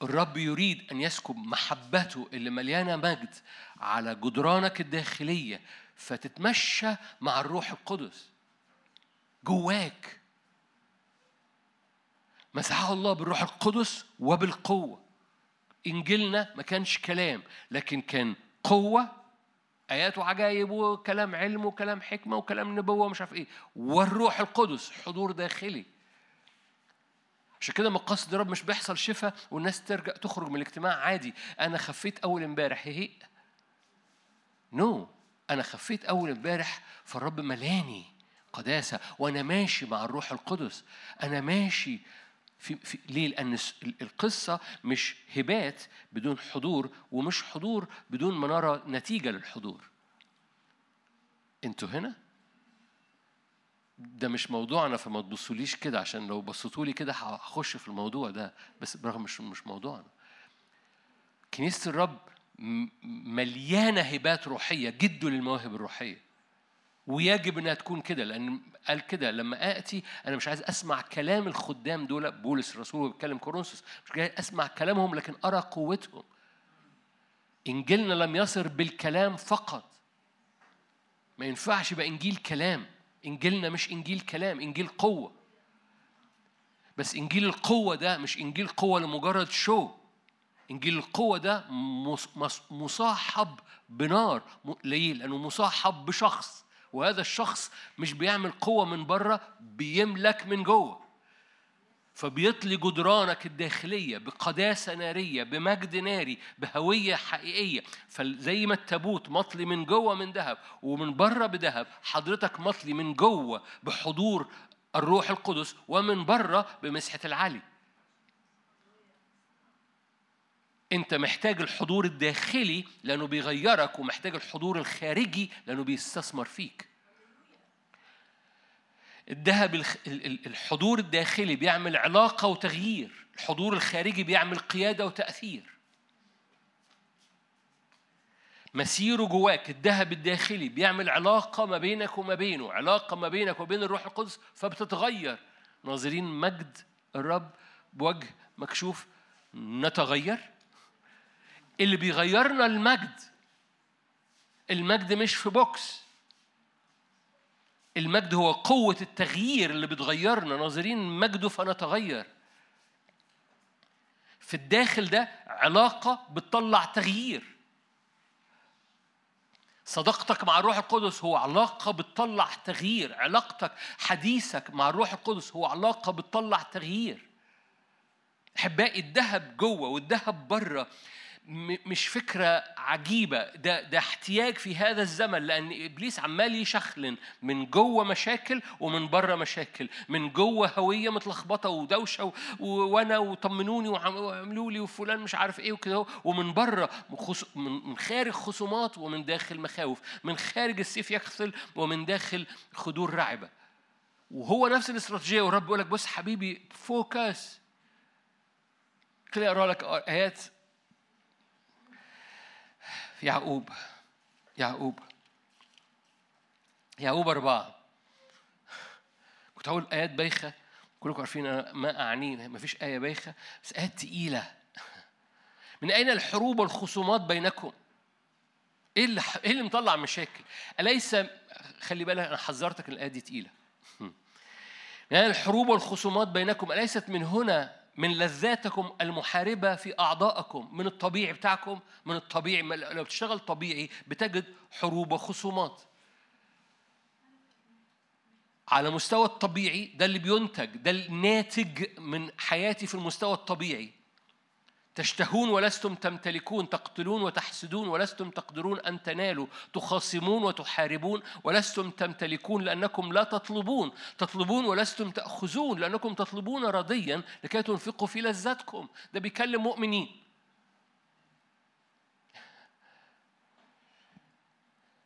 الرب يريد أن يسكب محبته اللي مليانة مجد على جدرانك الداخلية فتتمشى مع الروح القدس جواك. مسحه الله بالروح القدس وبالقوة. إنجيلنا ما كانش كلام لكن كان قوة آيات وعجائب وكلام علم وكلام حكمة وكلام نبوة ومش عارف إيه. والروح القدس حضور داخلي. عشان كده مقاصد الرب مش بيحصل شفاء والناس ترجع تخرج من الاجتماع عادي. أنا خفيت أول امبارح. هي نو no. أنا خفيت أول امبارح فالرب ملاني قداسة وأنا ماشي مع الروح القدس. أنا ماشي في, في ليه؟ لأن القصة مش هبات بدون حضور ومش حضور بدون ما نرى نتيجة للحضور. أنتوا هنا؟ ده مش موضوعنا فما تبصوليش كده عشان لو بصيتوا لي كده هخش في الموضوع ده بس برغم مش مش موضوعنا. كنيسة الرب مليانة هبات روحية جد للمواهب الروحية. ويجب إنها تكون كده لأن قال كده لما آتي أنا مش عايز أسمع كلام الخدام دول بولس الرسول وبيتكلم كورنثوس مش جاي أسمع كلامهم لكن أرى قوتهم. إنجيلنا لم يصر بالكلام فقط. ما ينفعش يبقى إنجيل كلام. إنجيلنا مش إنجيل كلام إنجيل قوة. بس إنجيل القوة ده مش إنجيل قوة لمجرد شو إنجيل القوة ده مصاحب بنار ليه؟ لأنه مصاحب بشخص. وهذا الشخص مش بيعمل قوة من بره بيملك من جوه. فبيطلي جدرانك الداخلية بقداسة نارية بمجد ناري بهوية حقيقية. فزي ما التابوت مطلي من جوه من ذهب ومن بره بذهب حضرتك مطلي من جوه بحضور الروح القدس ومن بره بمسحة العلي. انت محتاج الحضور الداخلي لأنه بيغيرك ومحتاج الحضور الخارجي لأنه بيستثمر فيك. الذهب الحضور الداخلي بيعمل علاقة وتغيير الحضور الخارجي بيعمل قيادة وتأثير. مسيره جواك الذهب الداخلي بيعمل علاقة ما بينك وما بينه علاقة ما بينك وبين الروح القدس فبتتغير. ناظرين مجد الرب بوجه مكشوف نتغير؟ اللي بيغيرنا المجد. المجد مش في بوكس. المجد هو قوة التغيير اللي بتغيرنا. ناظرين مجده فنتغير. في الداخل ده علاقة بتطلع تغيير. صداقتك مع الروح القدس هو علاقة بتطلع تغيير. علاقتك حديثك مع الروح القدس هو علاقة بتطلع تغيير. أحبائي الذهب جوه والذهب بره مش فكرة عجيبة. ده ده احتياج في هذا الزمن لأن إبليس عمال يشخلن من جوه مشاكل ومن بره مشاكل من جوه هوية متلخبطة ودوشة وأنا وطمنوني وعملوا لي وفلان مش عارف إيه وكده ومن بره من خارج خصومات ومن داخل مخاوف من خارج السيف يقتل ومن داخل خدور رعبة. وهو نفس الاستراتيجية. والرب بيقول لك بص حبيبي فوكس كده أقرأ لك آيات يعقوب يعقوب يعقوب أربعة كنت هقول آيات بايخة كلكم عارفين أنا ما أعنيه ما فيش آية بايخة بس آيات تقيلة من أين الحروب والخصومات بينكم؟ إيه اللي إيه اللي مطلع مشاكل؟ أليس خلي بالك أنا حذرتك الآية دي تقيلة. من أين الحروب والخصومات بينكم أليست من هنا من لذاتكم المحاربة في أعضائكم من الطبيعي بتاعكم من الطبيعي لو بتشتغل طبيعي بتجد حروب وخصومات. على مستوى الطبيعي ده اللي بينتج ده الناتج من حياتي في المستوى الطبيعي. تشتهون ولستم تمتلكون تقتلون وتحسدون ولستم تقدرون أن تنالوا تخاصمون وتحاربون ولستم تمتلكون لأنكم لا تطلبون تطلبون ولستم تأخذون لأنكم تطلبون رضيا لكي تنفقوا في لذتكم ده بيكلم مؤمنين.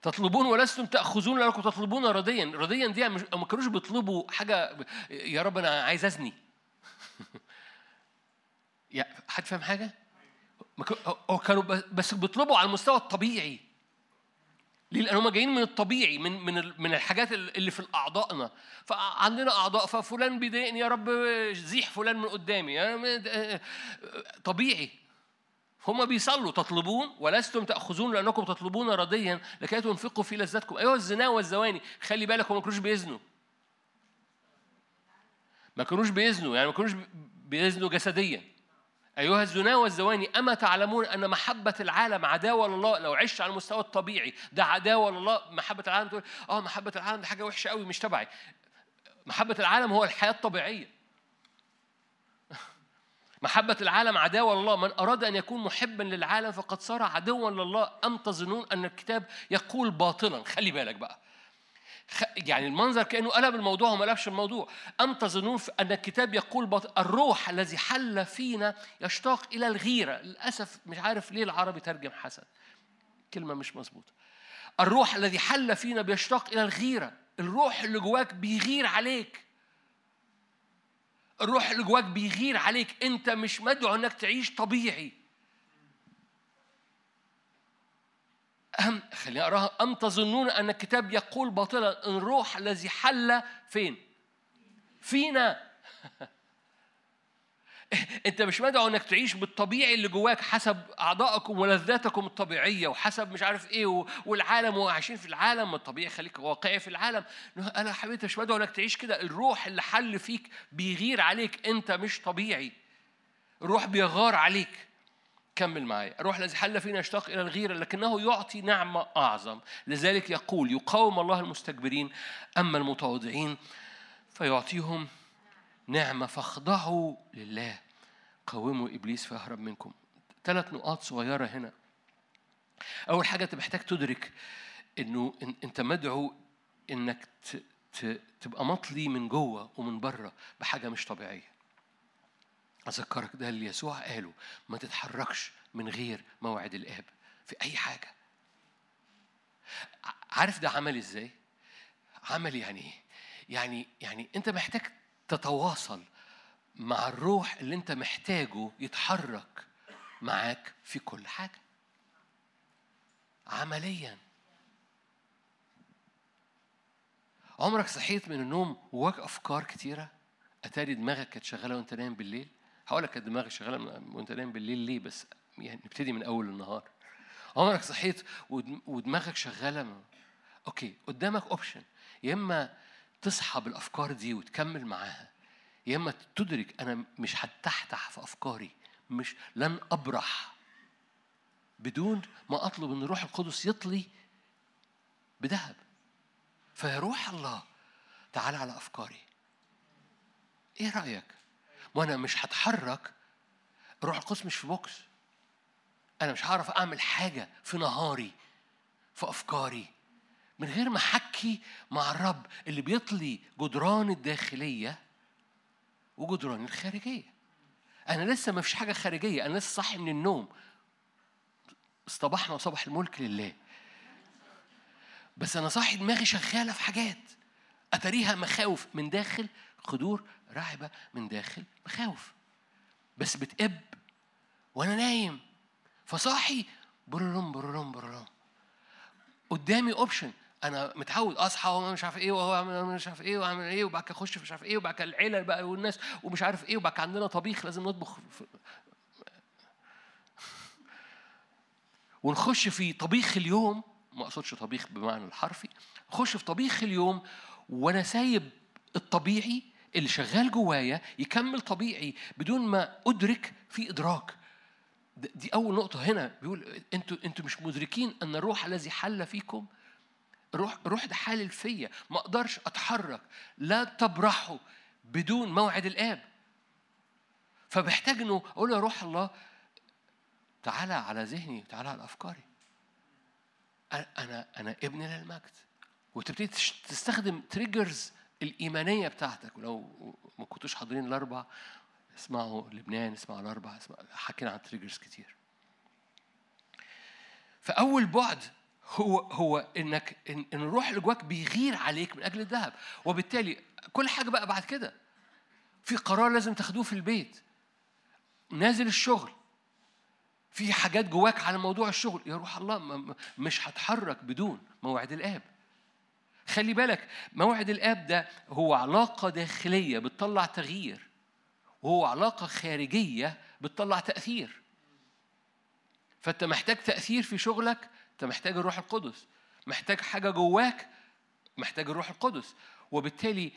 تطلبون ولستم تأخذون لأنكم تطلبون رضيا. رضيا دي ما كانوش بيطلبوا حاجة يا رب أنا عايز أزني. حد فاهم حاجة؟ هو كانوا بس بيطلبوا على المستوى الطبيعي. ليه؟ لأن هم جايين من الطبيعي من من من الحاجات اللي في أعضائنا. فعندنا أعضاء ففلان بيضايقني يا رب زيح فلان من قدامي. طبيعي. هم بيصلوا تطلبون ولستم تأخذون لأنكم تطلبون رضيا لكي تنفقوا في لذاتكم أيها الزنا والزواني. خلي بالك هم ما كانوش بيزنوا. ما كانوش بيزنوا يعني ما كانوش بيزنوا جسديا. أيها الزنا والزواني أما تعلمون أن محبة العالم عداوة لله؟ لو عشت على المستوى الطبيعي ده عداوة لله؟ محبة العالم تقول آه محبة العالم دي حاجة وحشة قوي مش تبعي. محبة العالم هو الحياة الطبيعية. محبة العالم عداوة لله. من أراد أن يكون محبا للعالم فقد صار عدوا لله. أم تظنون أن الكتاب يقول باطلا؟ خلي بالك بقى. يعني المنظر كأنه قلب الموضوع وما قلبش الموضوع. أم تظنون أن الكتاب يقول بط... الروح الذي حل فينا يشتاق إلى الغيرة. للأسف مش عارف ليه العربي ترجم حسن. كلمة مش مظبوطة. الروح الذي حل فينا بيشتاق إلى الغيرة. الروح اللي جواك بيغير عليك. الروح اللي جواك بيغير عليك. أنت مش مدعو إنك تعيش طبيعي. أم خليني أقراها. أم تظنون أن الكتاب يقول باطلا إن الروح الذي حل فين؟ فينا. أنت مش مدعو إنك تعيش بالطبيعي اللي جواك حسب أعضائكم ولذاتكم الطبيعية وحسب مش عارف إيه والعالم وعايشين في العالم الطبيعي خليك واقعي في العالم. أنا حبيبي مش مدعو إنك تعيش كده. الروح اللي حل فيك بيغير عليك. أنت مش طبيعي. الروح بيغار عليك. كمل معايا. الروح الذي حل فينا يشتاق إلى الغيرة لكنه يعطي نعمة أعظم. لذلك يقول يقاوم الله المستكبرين أما المتواضعين فيعطيهم نعمة فاخضعوا لله. قاوموا إبليس فيهرب منكم. ثلاث نقاط صغيرة هنا. أول حاجة أنت محتاج تدرك إنه أنت مدعو إنك تبقى مطلي من جوه ومن بره بحاجة مش طبيعية. أذكرك ده اللي يسوع قاله ما تتحركش من غير موعد الآب في أي حاجة. عارف ده عمل إزاي؟ عمل يعني إيه؟ يعني يعني أنت محتاج تتواصل مع الروح اللي أنت محتاجه يتحرك معاك في كل حاجة. عمليا. عمرك صحيت من النوم ووراك أفكار كتيرة؟ أتاري دماغك كانت شغالة وأنت نايم بالليل؟ هقول لك دماغي شغالة وأنت نايم بالليل ليه بس؟ يعني نبتدي من أول النهار. عمرك صحيت ودماغك شغالة أوكي قدامك option يا إما تصحى بالأفكار دي وتكمل معاها يا إما تدرك أنا مش هتحتح في أفكاري مش لن أبرح. بدون ما أطلب إن الروح القدس يطلي بذهب فيا روح الله تعال على أفكاري. إيه رأيك؟ وأنا مش هتحرك الروح القدس مش في بوكس. أنا مش هعرف أعمل حاجة في نهاري في أفكاري من غير ما أحكي مع الرب اللي بيطلي جدران الداخلية وجدران الخارجية. أنا لسه ما فيش حاجة خارجية أنا لسه صاحي من النوم. اصطبحنا وصبح الملك لله. بس أنا صاحي دماغي شغالة في حاجات. اتريها مخاوف من داخل قدور رعبة من داخل مخاوف. بس بتقب وأنا نايم. فصاحي بررم بررم بررم. قدامي اوبشن أنا متعود أصحى وما مش عارف إيه وهو مش عارف إيه وأعمل إيه وبعد كده أخش مش عارف إيه وبعد كده العيلة بقى والناس ومش عارف إيه وبعد كده عندنا طبيخ لازم نطبخ ونخش في طبيخ اليوم. ما أقصدش طبيخ بمعنى الحرفي. نخش في طبيخ اليوم وأنا سايب الطبيعي اللي شغال جوايا يكمل طبيعي بدون ما أدرك في إدراك. دي أول نقطة هنا. بيقول أنتوا أنتوا مش مدركين أن الروح الذي حل فيكم روح روح ده حالل فيا. ما أقدرش أتحرك. لا تبرحوا بدون موعد الآب. فبحتاج إنه أقول يا روح الله تعالى على ذهني تعالى على أفكاري. أنا أنا ابن للمجد. وتبتدي تستخدم triggers الإيمانية بتاعتك. ولو ما كنتوش حاضرين الأربع اسمعوا لبنان اسمعوا الأربع اسمعوا حكينا عن triggers كتير. فأول بعد هو هو إنك ان الروح اللي جواك بيغير عليك من أجل الذهب. وبالتالي كل حاجة بقى بعد كده. في قرار لازم تاخدوه في البيت. نازل الشغل. في حاجات جواك على موضوع الشغل. يا روح الله مش هتحرك بدون موعد الآب. خلي بالك موعد الآب ده هو علاقة داخلية بتطلع تغيير وهو علاقة خارجية بتطلع تأثير. فأنت محتاج تأثير في شغلك أنت محتاج الروح القدس. محتاج حاجة جواك محتاج الروح القدس. وبالتالي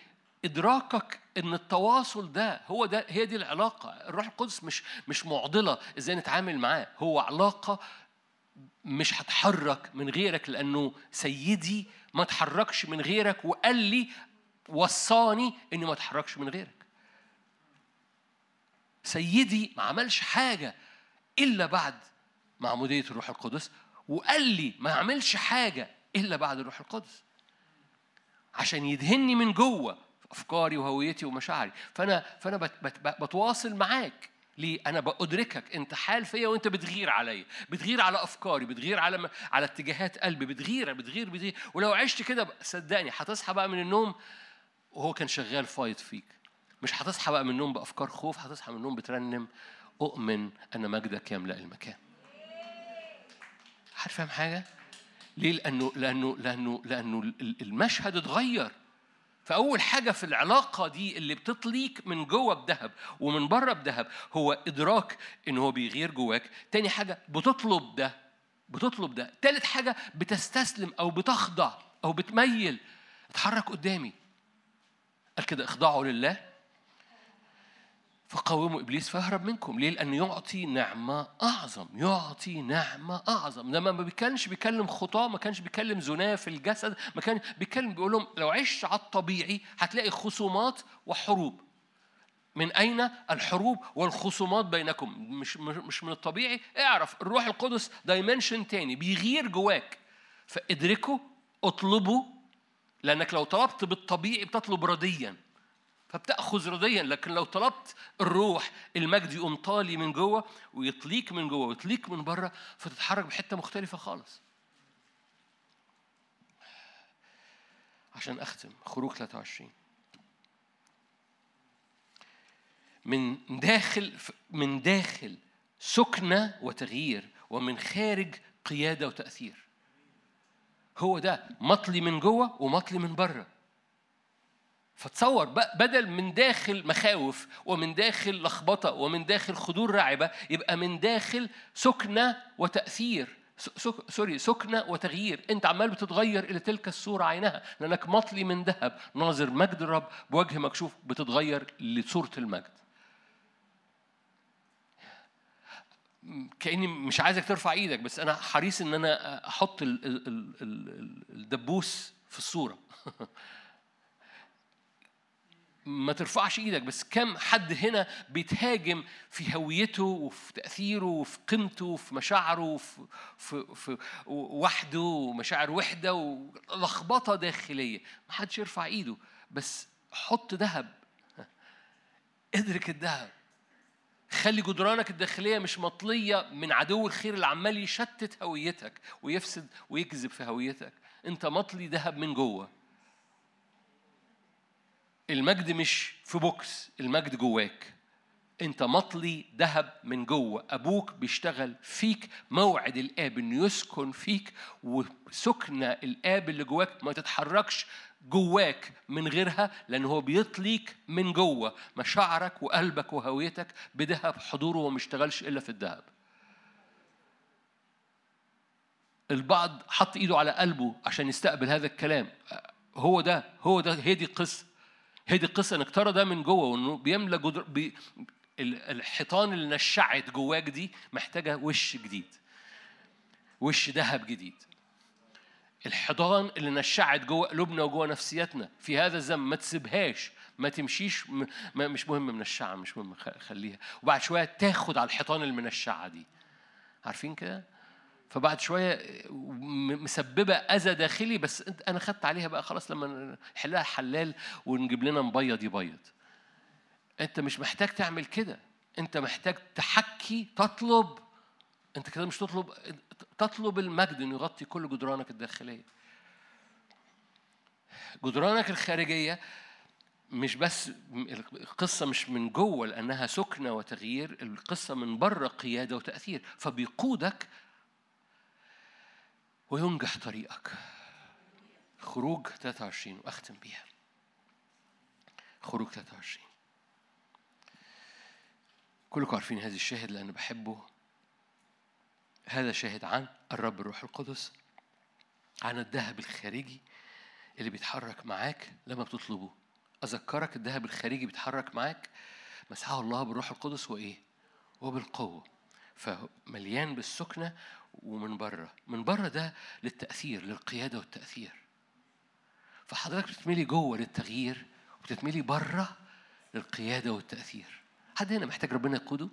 إدراكك إن التواصل ده هو ده هي دي العلاقة. الروح القدس مش مش معضلة إزاي نتعامل معاه هو علاقة مش هتحرك من غيرك لأنه سيدي ما تحركش من غيرك وقال لي وصاني إني ما اتحركش من غيرك. سيدي ما عملش حاجة إلا بعد معمودية الروح القدس وقال لي ما اعملش حاجة إلا بعد الروح القدس. عشان يدهني من جوه أفكاري وهويتي ومشاعري. فانا فأنا بتواصل معاك. ليه؟ أنا بأدركك أنت حال فيا وأنت بتغير عليا، بتغير على أفكاري، بتغير على على اتجاهات قلبي، بتغير بتغير بتغير ولو عشت كده صدقني هتصحى بقى من النوم وهو كان شغال فايت فيك. مش هتصحى بقى من النوم بأفكار خوف، هتصحى من النوم بترنم أؤمن أن مجدك يملأ المكان. حد فاهم حاجة؟ ليه؟ لأنه لأنه لأنه لأنه المشهد اتغير. فأول حاجة في العلاقة دي اللي بتطليك من جوه بذهب ومن بره بذهب هو إدراك إن هو بيغير جواك، تاني حاجة بتطلب ده بتطلب ده، تالت حاجة بتستسلم أو بتخضع أو بتميل. اتحرك قدامي. قال كده اخضعوا لله. فقاوموا إبليس فيهرب منكم. ليه؟ لأنه يعطي نعمة أعظم يعطي نعمة أعظم. لما ما كانش بيكلم خطاة ما كانش بيكلم زناه في الجسد ما كان بيكلم بيقول لهم لو عشت على الطبيعي هتلاقي خصومات وحروب. من أين الحروب والخصومات بينكم؟ مش مش من الطبيعي؟ اعرف. الروح القدس دايمنشن تاني بيغير جواك. فادركه اطلبه لأنك لو طلبت بالطبيعي بتطلب رديا. فبتأخذ رضيا لكن لو طلبت الروح المجد يقوم طالي من جوه ويطليك من جوه ويطليك من بره فتتحرك بحتة مختلفة خالص. عشان أختم خروج 23 من داخل من داخل سكنة وتغيير ومن خارج قيادة وتأثير. هو ده مطلي من جوه ومطلي من بره. فتصور بدل من داخل مخاوف ومن داخل لخبطة ومن داخل خدور راعبة يبقى من داخل سكنة وتأثير. سوري سكنة وتغيير. أنت عمال بتتغير إلى تلك الصورة عينها. لأنك مطلي من ذهب ناظر مجد الرب بوجه مكشوف بتتغير لصورة المجد. كأني مش عايزك ترفع إيدك بس أنا حريص إن أنا أحط الدبوس في الصورة. ما ترفعش إيدك بس كم حد هنا بيتهاجم في هويته وفي تأثيره وفي قيمته وفي مشاعره وفي في في وحده ومشاعر وحدة ولخبطة داخلية. ما حدش يرفع ايده بس حط ذهب. ادرك الذهب. خلي جدرانك الداخلية مش مطلية من عدو الخير اللي عمال يشتت هويتك ويفسد ويكذب في هويتك. انت مطلي ذهب من جوه. المجد مش في box المجد جواك. انت مطلي ذهب من جوه. أبوك بيشتغل فيك موعد الآب إنه يسكن فيك وسكنة الآب اللي جواك ما تتحركش جواك من غيرها لأن هو بيطليك من جوه. مشاعرك وقلبك وهويتك بذهب حضوره وما اشتغلش إلا في الذهب. البعض حط إيده على قلبه عشان يستقبل هذا الكلام. هو ده هو ده هي دي القصة. هي دي القصة إنك ترى ده من جوه وإنه بيملى جدر بي الحيطان اللي نشعت جواك دي محتاجة وش جديد وش ذهب جديد. الحيطان اللي نشعت جوه قلوبنا وجوه نفسياتنا في هذا الزمن ما تسيبهاش ما تمشيش ما مش مهم من الشعة مش مهم خليها. وبعد شوية تاخد على الحيطان المنشعة دي. عارفين كده؟ فبعد شوية مسببة أذى داخلي بس أنت أنا خدت عليها بقى خلاص لما نحلها حلال ونجيب لنا مبيض يبيض. أنت مش محتاج تعمل كده. أنت محتاج تحكي تطلب أنت كده مش تطلب تطلب المجد إنه يغطي كل جدرانك الداخلية. جدرانك الخارجية مش بس القصة مش من جوه لأنها سكنة وتغيير القصة من بره قيادة وتأثير. فبيقودك وينجح طريقك. خروج 23 وأختم بيها. خروج 23 كلكم عارفين هذا الشاهد لأن بحبه. هذا شاهد عن الرب الروح القدس عن الذهب الخارجي اللي بيتحرك معاك لما بتطلبه. أذكرك الذهب الخارجي بيتحرك معاك؟ مسحه الله بالروح القدس وإيه؟ وبالقوة. فمليان بالسكنة ومن بره من بره ده للتأثير للقيادة والتأثير. فحضرتك بتتملي جوه للتغيير وبتتملي بره للقيادة والتأثير. حد هنا محتاج ربنا يقوده؟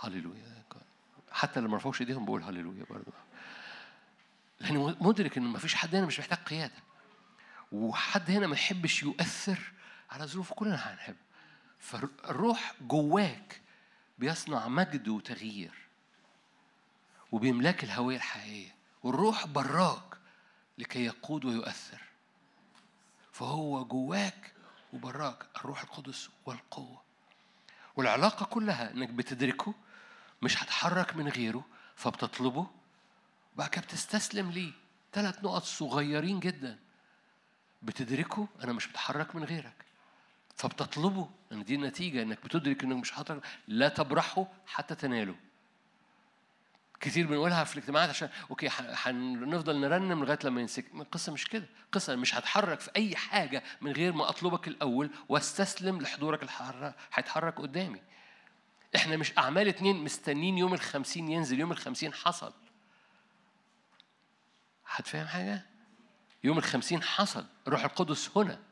هللويا. حتى اللي ما رفعوش ايديهم بقول هللويا برضه. لأنه مدرك إن ما فيش حد هنا مش محتاج قيادة. وحد هنا ما يحبش يؤثر على ظروفه كلنا هنحب. فالروح جواك بيصنع مجد وتغيير وبيملاك الهوية الحقيقية والروح براك لكي يقود ويؤثر. فهو جواك وبراك الروح القدس والقوة. والعلاقة كلها إنك بتدركه مش هتحرك من غيره فبتطلبه بعد كده بتستسلم ليه؟ ثلاث نقط صغيرين جدا. بتدركه أنا مش بتحرك من غيرك. فبتطلبه لأن دي النتيجة إنك بتدرك إنك مش حاطط لا تبرحه حتى تناله. كتير بنقولها في الاجتماعات عشان أوكي هنفضل نرنم لغاية لما ينسك. القصة مش كده. القصة مش هتحرك في أي حاجة من غير ما أطلبك الأول واستسلم لحضورك الحر هيتحرك قدامي. إحنا مش أعمال اتنين مستنين يوم الخمسين ينزل يوم الخمسين حصل. هتفهم حاجة؟ يوم الخمسين حصل. الروح القدس هنا.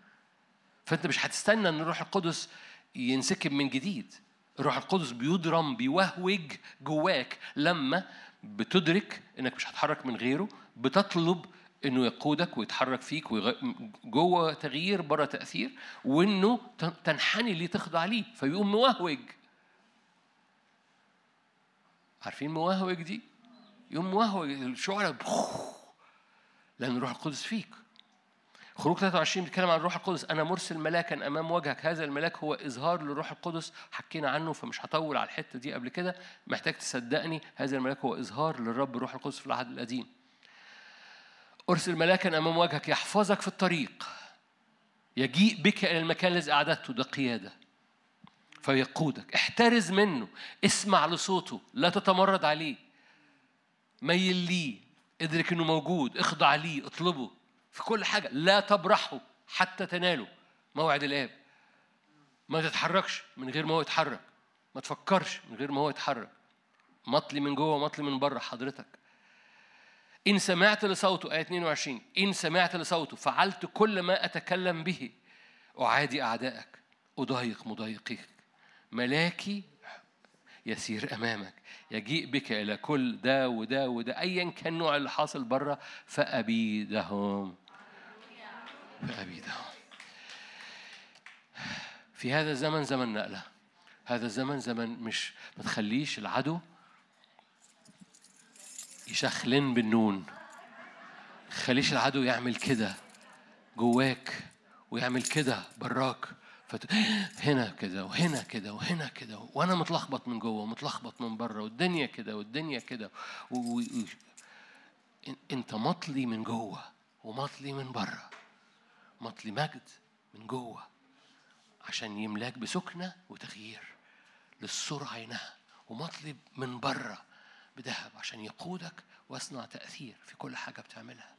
فانت مش هتستنى إن الروح القدس ينسكب من جديد. الروح القدس بيضرم بيوهوج جواك لما بتدرك إنك مش هتحرك من غيره بتطلب إنه يقودك ويتحرك فيك ويغ... جوه تغيير بره تأثير وإنه تنحني ليه تخضع ليه. فيقوم موهوج. عارفين موهوج دي؟ يقوم موهوج الشعلة لأن الروح القدس فيك. خروج 23 بيتكلم عن الروح القدس. أنا مرسل ملاكا أمام وجهك. هذا الملاك هو إظهار للروح القدس. حكينا عنه فمش هطول على الحتة دي قبل كده. محتاج تصدقني هذا الملاك هو إظهار للرب الروح القدس في العهد القديم. أرسل ملاكا أمام وجهك. يحفظك في الطريق. يجيء بك إلى المكان الذي أعددته. ده قيادة. فيقودك. احترز منه. اسمع لصوته. لا تتمرد عليه. ميل ليه. ادرك إنه موجود. اخضع ليه. اطلبه. في كل حاجة. لا تبرحه حتى تناله موعد الآب. ما تتحركش من غير ما هو يتحرك. ما تفكرش من غير ما هو يتحرك. مطلي من جوه مطلي من بره حضرتك. إن سمعت لصوته آية 22 إن سمعت لصوته فعلت كل ما أتكلم به. أعادي أعدائك. أضايق مضايقيك. ملاكي يسير أمامك. يجيء بك إلى كل ده وده وده. أيا كان النوع اللي حاصل بره فأبيدهم. فأبيدهم في هذا الزمن زمن نقلة. هذا الزمن زمن مش ما تخليش العدو يشخلن بالنون. خليش العدو يعمل كده جواك ويعمل كده براك. فت... هنا كده وهنا كده وهنا كده وأنا متلخبط من جوه ومتلخبط من بره والدنيا كده والدنيا كده و... و... أنت مطلي من جوه ومطلي من بره مطلي مجد من جوه عشان يملاك بسكنة وتغيير للسرعة عينها ومطلب من بره بذهب عشان يقودك واصنع تأثير في كل حاجة بتعملها.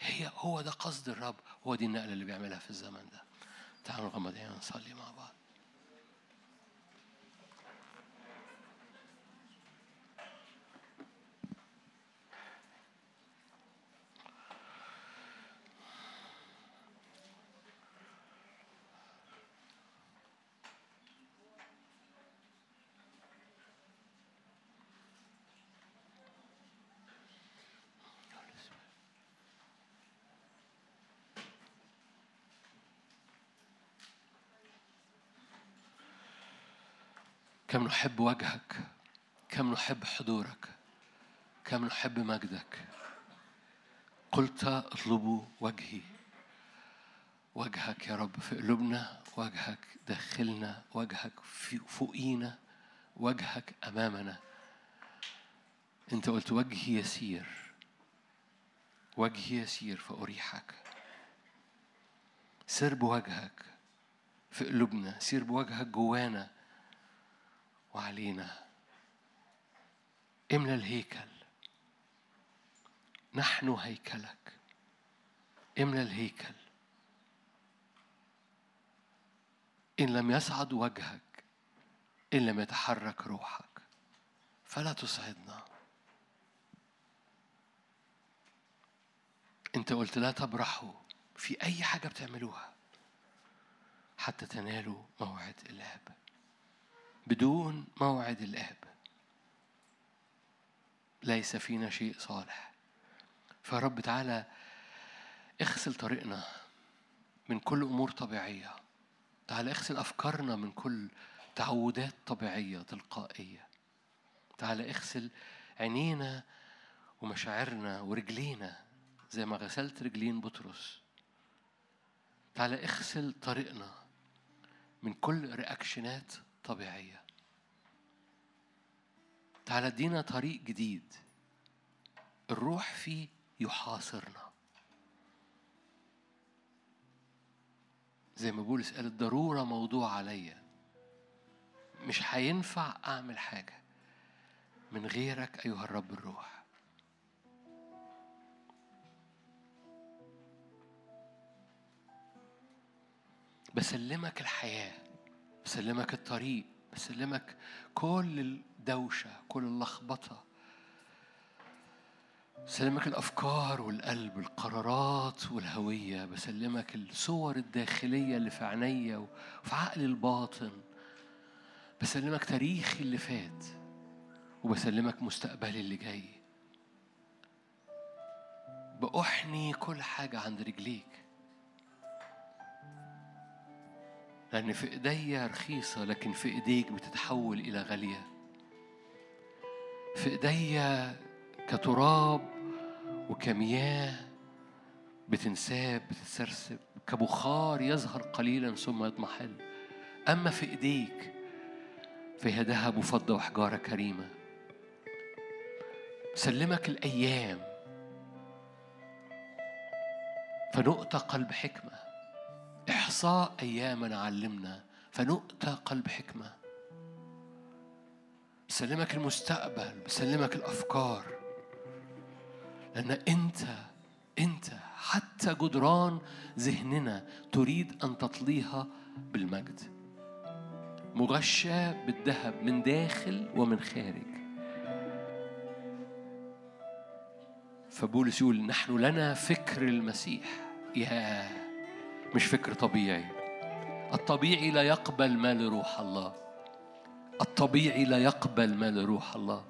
هي هو ده قصد الرب هو دي النقلة اللي بيعملها في الزمن ده. تعالوا نغمض عينينا نصلي مع بعض. كم نحب وجهك كم نحب حضورك كم نحب مجدك. قلت اطلبوا وجهي. وجهك يا رب في قلوبنا وجهك داخلنا وجهك فوقينا وجهك أمامنا. أنت قلت وجهي يسير وجهي يسير فأريحك. سر بوجهك في قلوبنا سير بوجهك جوانا. وعلينا. املى الهيكل؟ نحن هيكلك. املى الهيكل؟ إن لم يصعد وجهك إن لم يتحرك روحك فلا تصعدنا أنت قلت لا تبرحوا في أي حاجة بتعملوها حتى تنالوا موعد الآب بدون موعد الآب ليس فينا شيء صالح. فرب تعالى اغسل طريقنا من كل أمور طبيعية. تعالى اغسل أفكارنا من كل تعودات طبيعية تلقائية. تعالى اغسل عينينا ومشاعرنا ورجلينا زي ما غسلت رجلين بطرس. تعالى اغسل طريقنا من كل رياكشنات طبيعية. تعالى ادينا طريق جديد. الروح فيه يحاصرنا. زي ما بولس قال الضرورة موضوع عليا. مش هينفع أعمل حاجة من غيرك أيها الرب الروح. بسلمك الحياة. بسلمك الطريق بسلمك كل الدوشة كل اللخبطة. بسلمك الأفكار والقلب القرارات والهوية. بسلمك الصور الداخلية اللي في عينيا وفي عقلي الباطن. بسلمك تاريخي اللي فات وبسلمك مستقبلي اللي جاي. بأحني كل حاجة عند رجليك. لأن في إيديا رخيصة لكن في إيديك بتتحول إلى غالية. في إيديا كتراب وكمياه بتنساب بتتسرسب. كبخار يظهر قليلا ثم يضمحل أما في إيديك فهي ذهب وفضة وحجارة كريمة. سلمك الأيام. فنؤتى قلب حكمة. إحصاء أيامنا علمنا فنؤتى قلب حكمة. بسلمك المستقبل بسلمك الأفكار. لأن أنت أنت حتى جدران ذهننا تريد أن تطليها بالمجد. مغشى بالذهب من داخل ومن خارج. فبولس يقول نحن لنا فكر المسيح. يا مش فكر طبيعي. الطبيعي لا يقبل ما لروح الله. الطبيعي لا يقبل ما لروح الله.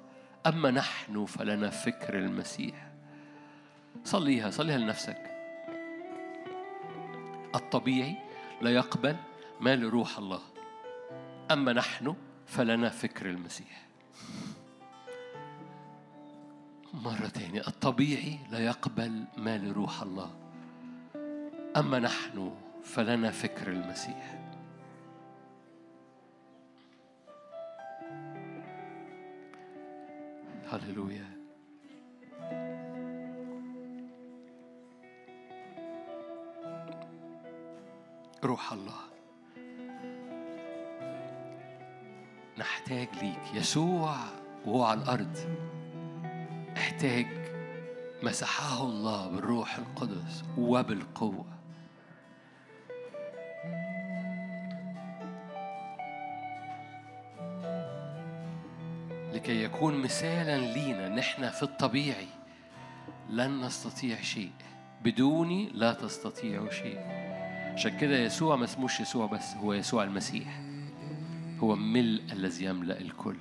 أما نحن فلنا فكر المسيح. صليها صليها لنفسك. الطبيعي لا يقبل ما لروح الله. أما نحن فلنا فكر المسيح. مرة تانية الطبيعي لا يقبل ما لروح الله. أما نحن فلنا فكر المسيح. هللويا. روح الله. نحتاج ليك. يسوع وهو على الأرض. احتاج. مسحه الله بالروح القدس وبالقوة. لكي يكون مثالا لينا نحن في الطبيعي. لن نستطيع شيء. بدوني لا تستطيع شيء. عشان كده يسوع ما اسموش يسوع بس هو يسوع المسيح. هو ملء الذي يملأ الكل.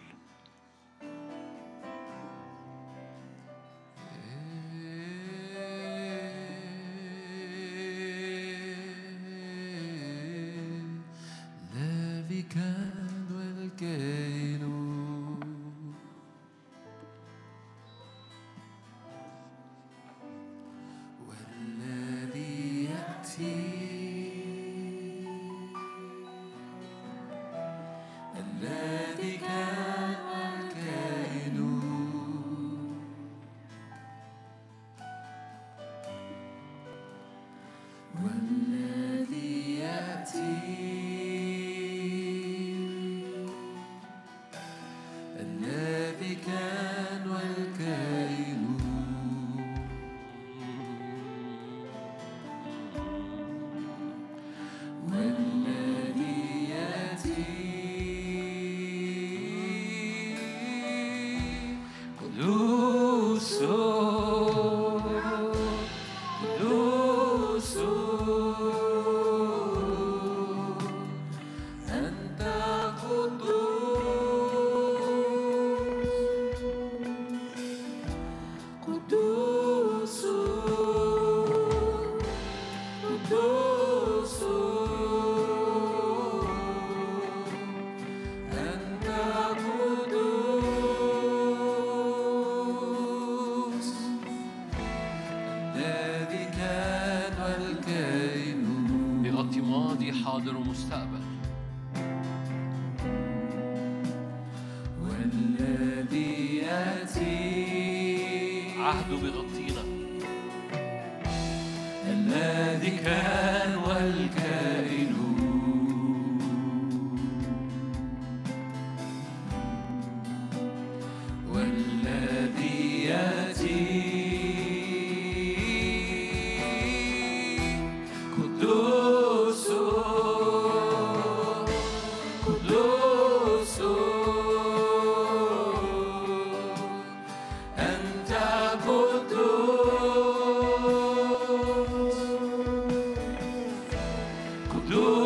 do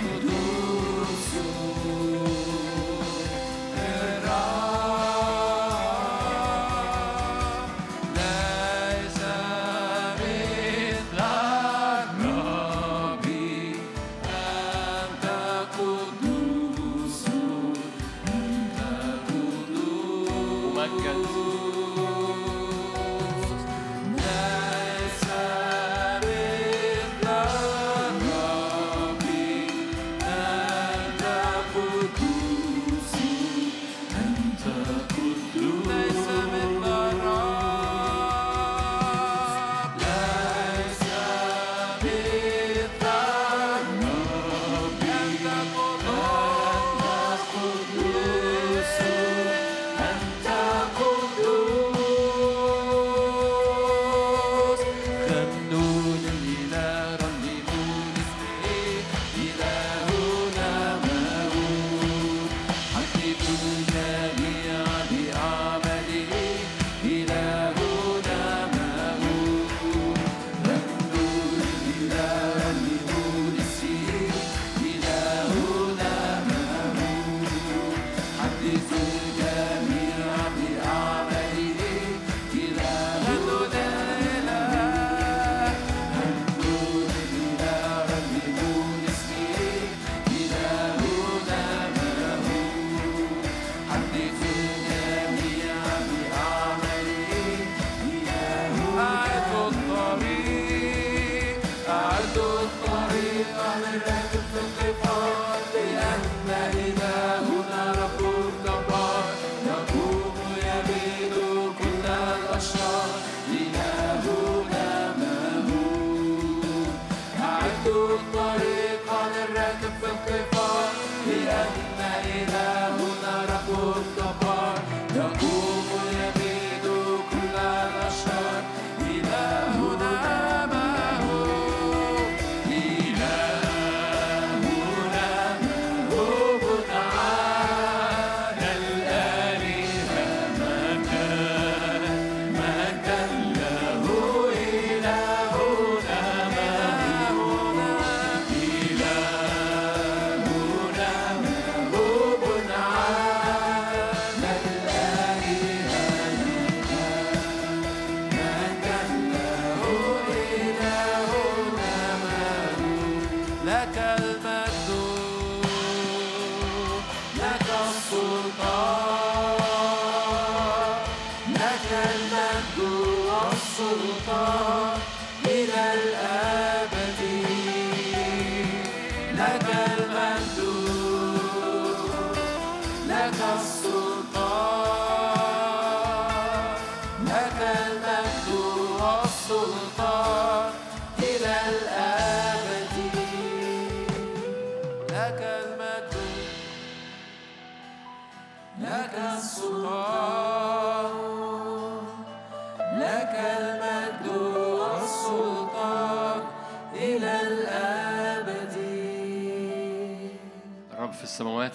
Tudo.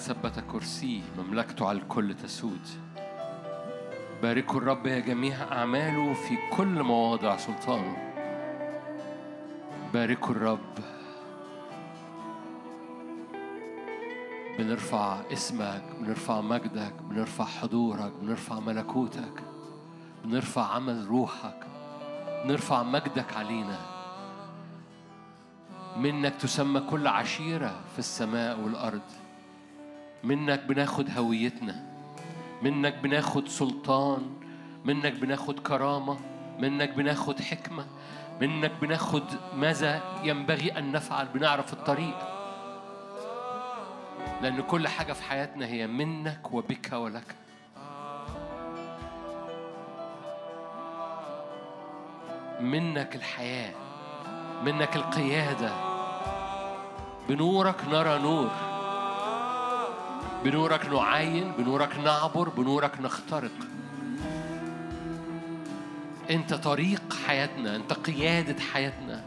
ثبت كرسيه مملكته على الكل تسود. باركوا الرب يا جميع أعماله في كل مواضع سلطانه. باركوا الرب. بنرفع اسمك بنرفع مجدك بنرفع حضورك بنرفع ملكوتك بنرفع عمل روحك بنرفع مجدك علينا. منك تسمى كل عشيرة في السماء والأرض. منك بناخد هويتنا منك بناخد سلطان منك بناخد كرامة منك بناخد حكمة منك بناخد ماذا ينبغي أن نفعل بنعرف الطريق. لأن كل حاجة في حياتنا هي منك وبك ولك. منك الحياة منك القيادة. بنورك نرى نور. بنورك نعاين بنورك نعبر بنورك نخترق. انت طريق حياتنا انت قيادة حياتنا.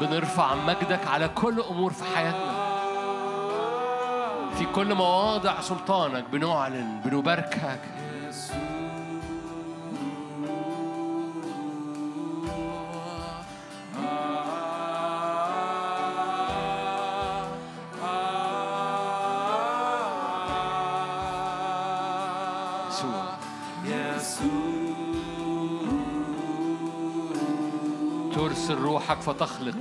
بنرفع مجدك على كل أمور في حياتنا. في كل مواضع سلطانك بنعلن بنباركك. روحك فتخلق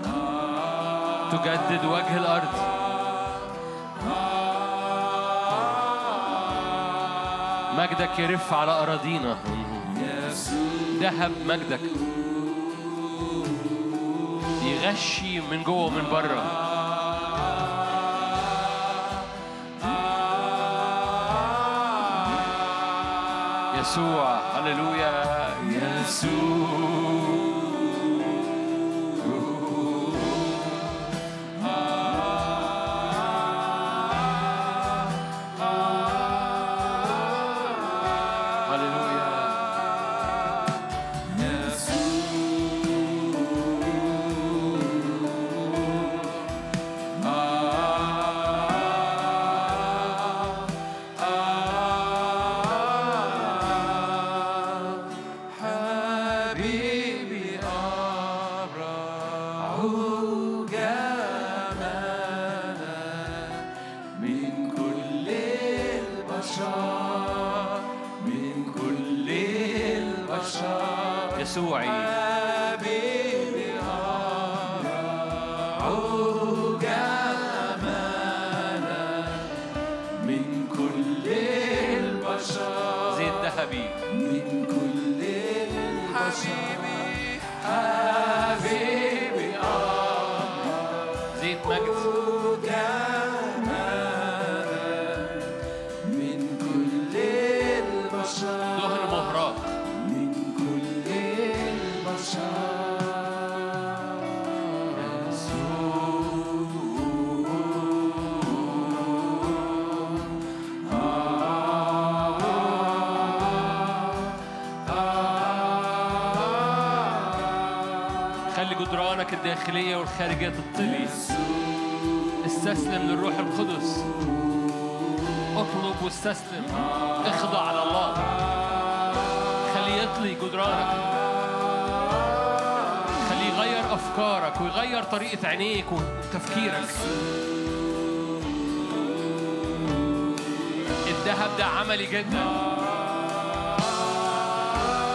تجدد وجه الأرض. مجدك يرف على أراضينا. ذهب مجدك. يغشي من جوه ومن بره. يسوع هللويا. يسوع. الداخلية والخارجية تطلي استسلم للروح القدس. اطلب واستسلم. اخضع على الله. خليه يطلي جدرانك. خليه يغير افكارك ويغير طريقة عينيك وتفكيرك. الذهب ده عملي جدا.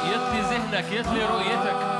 يطلي ذهنك يطلي رؤيتك.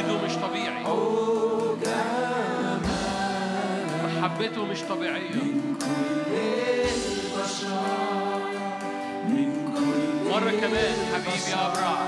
مجده مش طبيعي. محبته مش طبيعية من كل مرة كمان حبيبي أبرع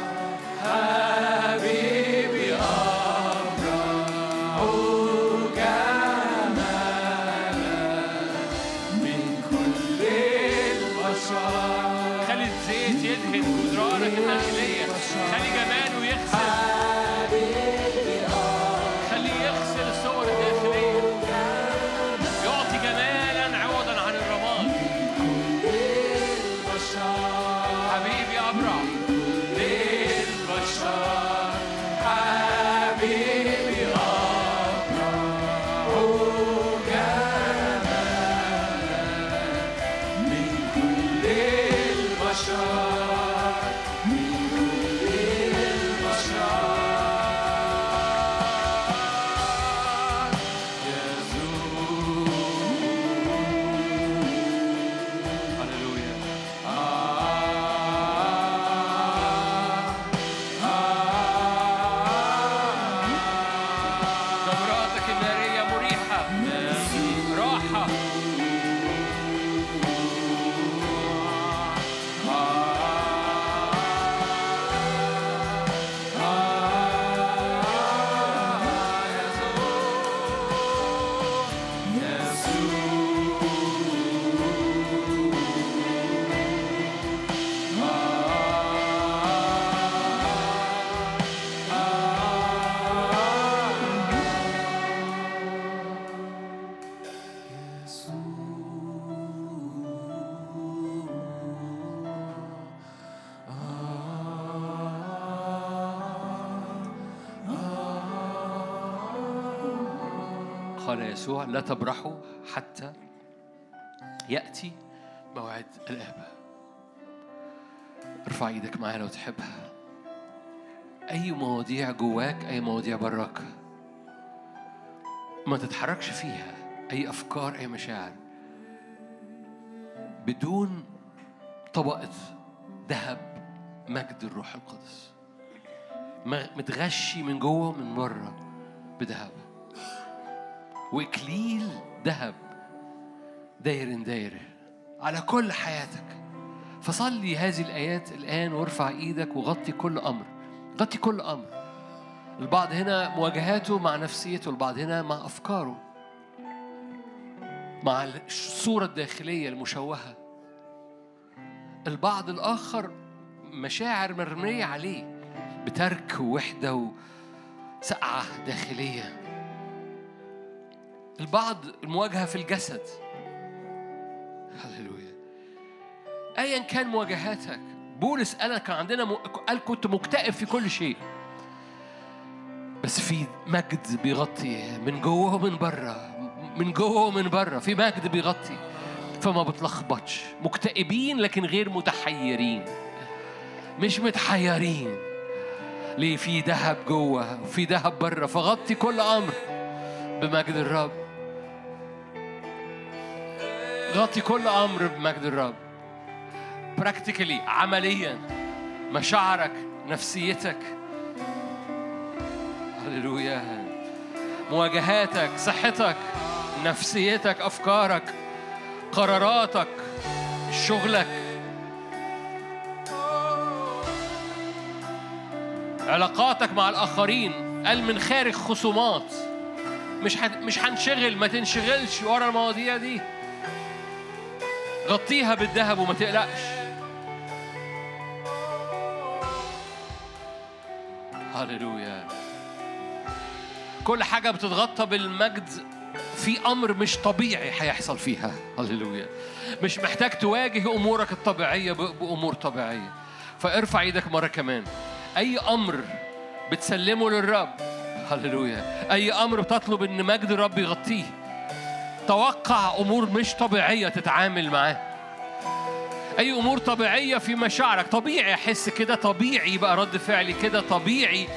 يسوع لا تبرحوا حتى يأتي موعد الآب ارفع إيدك معايا لو تحبها أي مواضيع جواك أي مواضيع براك ما تتحركش فيها. أي أفكار أي مشاعر. بدون طبقة ذهب مجد الروح القدس. متغشي من جوه ومن بره بذهب. واكليل ذهب داير داير على كل حياتك. فصلي هذه الآيات الآن وارفع إيدك وغطي كل أمر. غطي كل أمر. البعض هنا مواجهاته مع نفسيته البعض هنا مع أفكاره. مع الصورة الداخلية المشوهة. البعض الآخر مشاعر مرمية عليه بترك ووحده وسقعة داخلية. البعض المواجهة في الجسد. هللويا. أيا كان مواجهاتك بولس قال كان عندنا م... قال كنت مكتئب في كل شيء. بس في مجد بيغطي من جوه ومن بره من جوه ومن بره في مجد بيغطي. فما بتلخبطش. مكتئبين لكن غير متحيرين. مش متحيرين. ليه؟ في ذهب جوه وفي ذهب بره فغطي كل أمر بمجد الرب. غطي كل أمر بمجد الرب. براكتيكالي عمليا. مشاعرك نفسيتك. هللويا مواجهاتك صحتك نفسيتك أفكارك قراراتك شغلك. علاقاتك مع الآخرين. قال من خارج خصومات. مش. مش هنشغل ما تنشغلش ورا المواضيع دي. غطيها بالذهب وما تقلقش. هللويا. كل حاجة بتتغطى بالمجد في أمر مش طبيعي هيحصل فيها. هللويا. مش محتاج تواجه أمورك الطبيعية بأمور طبيعية. فارفع إيدك مرة كمان. أي أمر بتسلمه للرب. هللويا. أي أمر بتطلب إن مجد الرب يغطيه. توقع أمور مش طبيعية تتعامل معاها أي أمور طبيعية في مشاعرك. طبيعي أحس كده طبيعي يبقى رد فعلي كده طبيعي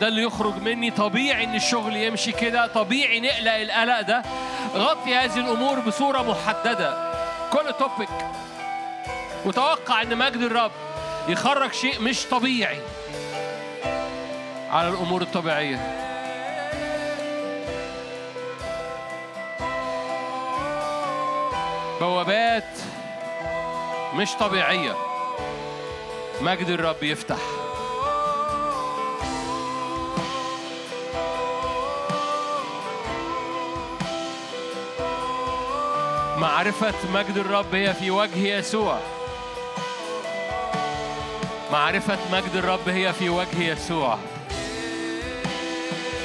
ده اللي يخرج مني طبيعي إن الشغل يمشي كده طبيعي نقلق القلق ده. غطي هذه الأمور بصورة محددة. كل توبيك وتوقع إن مجد الرب يخرج شيء مش طبيعي على الأمور الطبيعية. بوابات مش طبيعية. مجد الرب يفتح. معرفة مجد الرب هي في وجه يسوع. معرفة مجد الرب هي في وجه يسوع.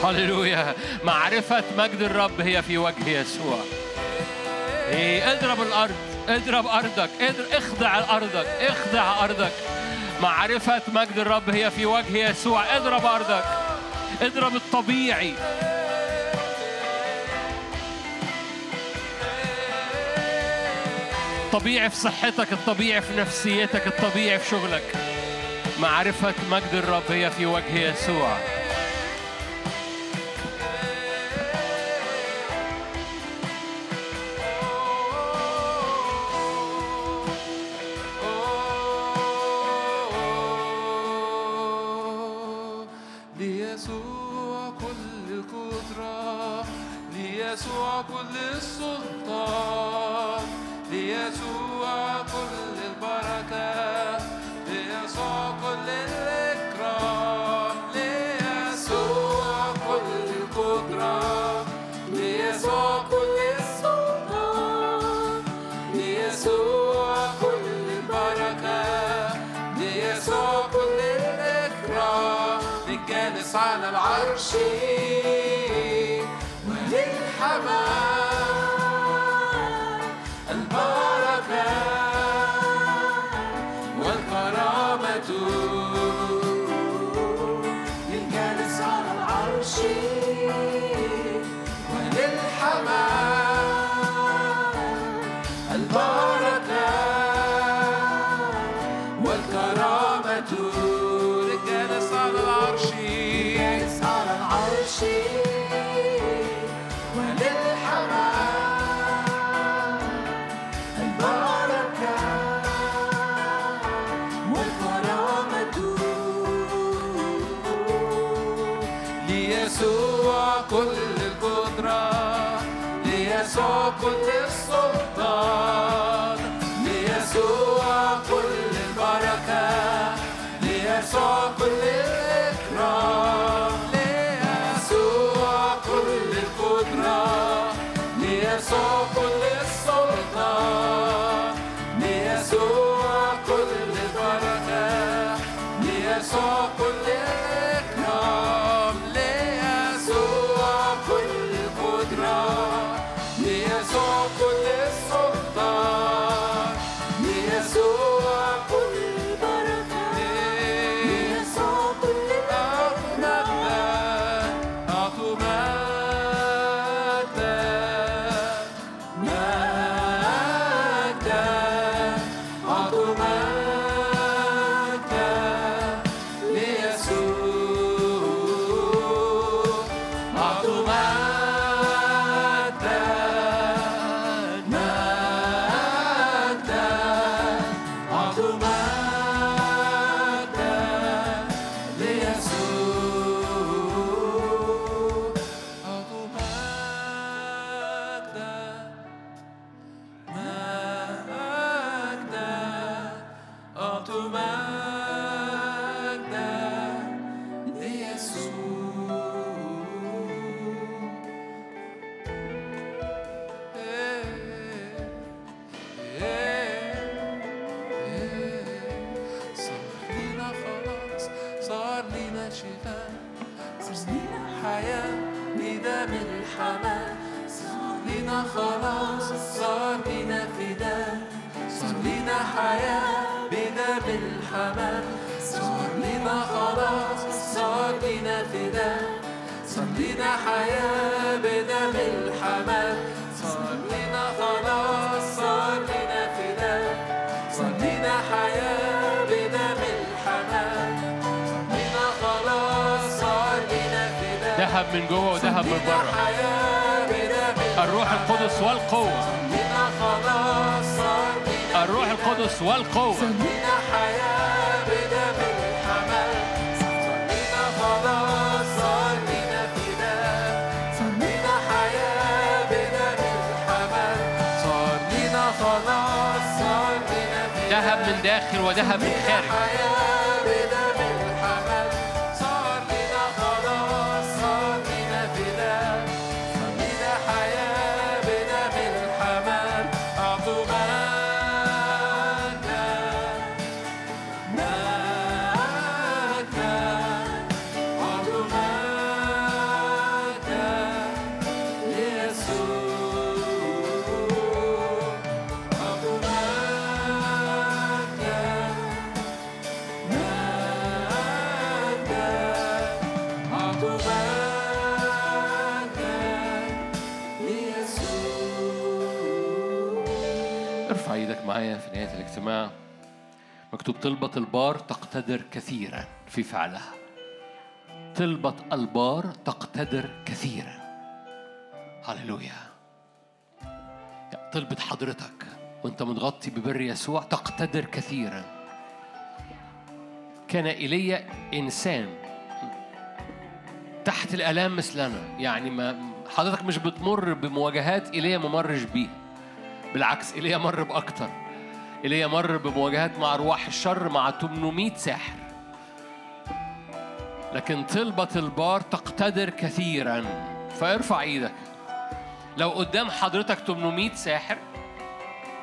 هللويا. معرفة مجد الرب هي في وجه يسوع. إيه اضرب الأرض اضرب اضرب اخضع أرضك اخضع أرضك. معرفة مجد الرب هي في وجه يسوع. اضرب أرضك اضرب الطبيعي. الطبيعي في صحتك الطبيعي في نفسيتك الطبيعي في شغلك. معرفة مجد الرب هي في وجه يسوع. ليسوع كل البركة من جوه وذهب من بره. الروح القدس والقوة. الروح القدس والقوة. حياة خلاص حياة خلاص ذهب من داخل وذهب من خارج. مكتوب طلبة البار تقتدر كثيرا في فعلها. طلبة البار تقتدر كثيرا. هللويا. طلبة حضرتك وأنت متغطي ببر يسوع تقتدر كثيرا. كان ايليا إنسان تحت الألام مثلنا. يعني ما حضرتك مش بتمر بمواجهات ايليا ما مرش بيها بالعكس ايليا مر بأكتر. ايليا مر بمواجهات مع أرواح الشر مع 800 ساحر لكن طلبة البار تقتدر كثيرا. فارفع إيدك. لو قدام حضرتك 800 ساحر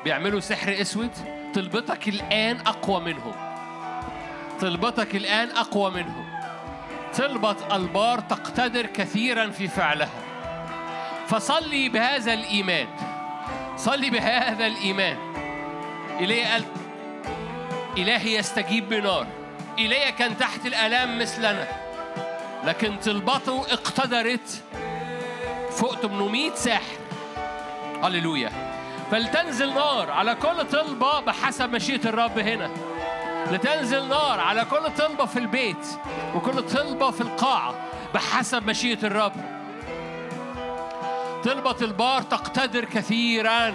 بيعملوا سحر أسود طلبتك الآن أقوى منهم. طلبتك الآن أقوى منهم. طلبة البار تقتدر كثيرا في فعلها. فصلي بهذا الإيمان. صلي بهذا الإيمان. إليه قال إلهي يستجيب بنار. إليه كان تحت الآلام مثلنا. لكن طلبته اقتدرت. فوق 800 ساحر. هللويا. فلتنزل نار على كل طلبة بحسب مشيئة الرب هنا. لتنزل نار على كل طلبة في البيت. وكل طلبة في القاعة بحسب مشيئة الرب. طلبة البار تقتدر كثيرا.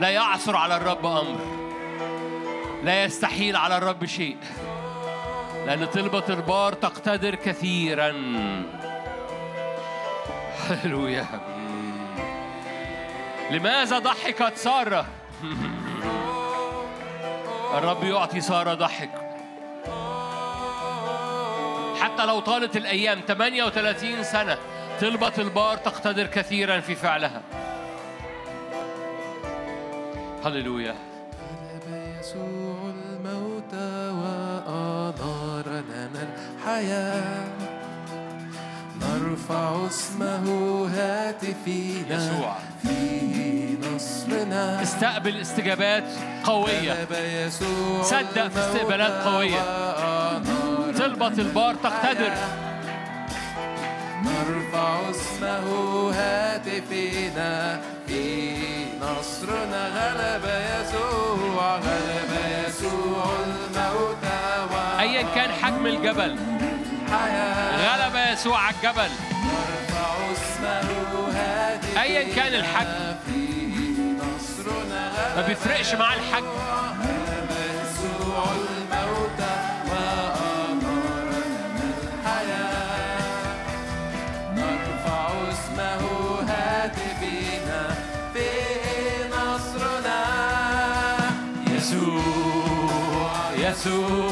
لا يعثر على الرب أمر. لا يستحيل على الرب شيء. لأن طلبة البار تقتدر كثيرا. هللويا. لماذا ضحكت سارة؟ الرب يعطي سارة ضحك. حتى لو طالت الأيام 38 سنة طلبة البار تقتدر كثيرا في فعلها. هللويا. غلب يسوع الموت وأنار لنا الحياة. نرفع اسمه هاتفينا. يسوع. فيه نصرنا. استقبل استجابات قوية. صدق في استقبالات قوية. طلبة البار تقتدر. نرفع اسمه هاتفنا في نصرنا غلب يسوع غلب يسوع الموت أيا كان حجم الجبل. غلب يسوع على الجبل. أيا كان الحجم. ما بيفرقش مع الحجم. يسوع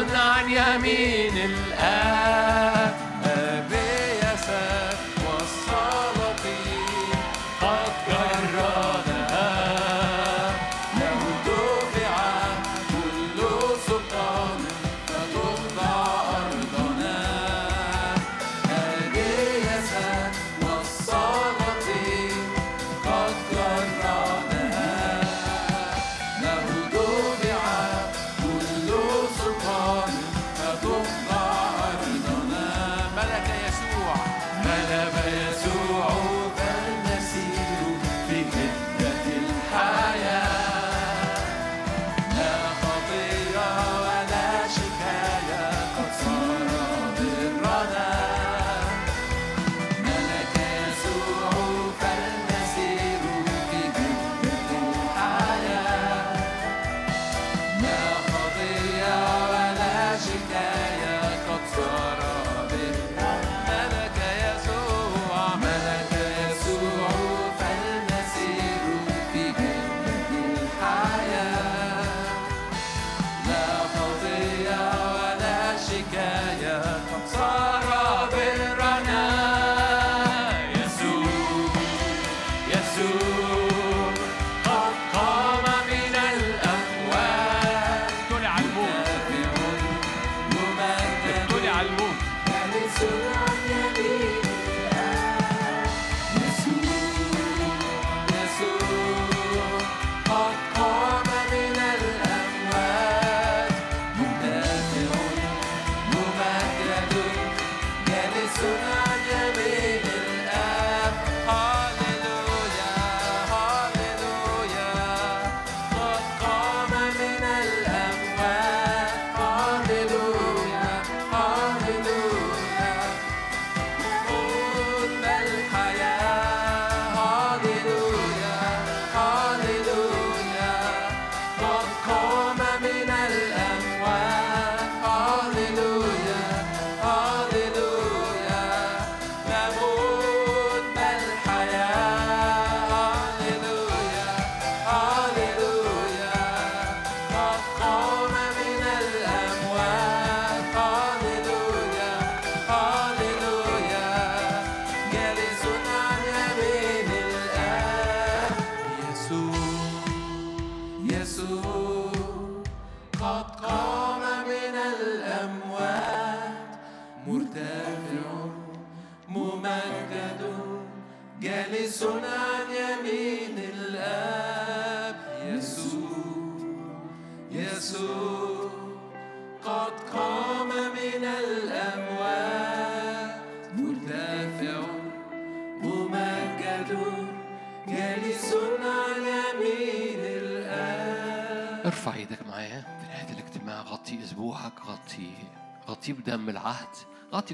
عن يمين الآب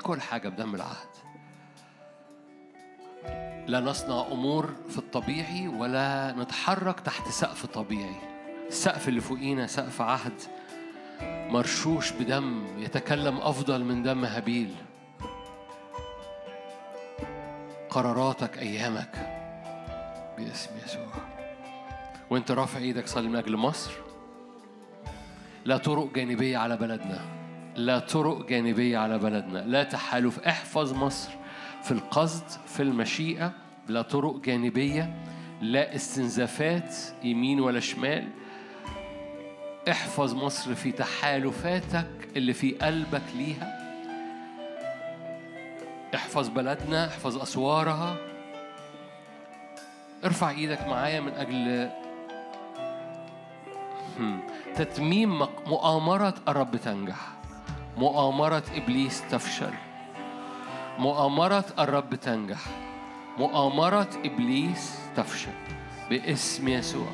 كل حاجة بدم العهد لا نصنع أمور في الطبيعي ولا نتحرك تحت سقف طبيعي. السقف اللي فوقينا سقف عهد مرشوش بدم يتكلم أفضل من دم هابيل. قراراتك أيامك. باسم يسوع. وانت رافع إيدك صلي من أجل مصر. لا طرق جانبية على بلدنا. لا طرق جانبية على بلدنا لا تحالف احفظ مصر في القصد في المشيئة لا طرق جانبية لا استنزافات يمين ولا شمال. احفظ مصر في تحالفاتك اللي في قلبك ليها. احفظ بلدنا احفظ أسوارها. ارفع إيدك معايا من هم. تتميم مؤامرة الرب تنجح. مؤامرة إبليس تفشل. مؤامرة الرب تنجح. مؤامرة إبليس تفشل. باسم يسوع.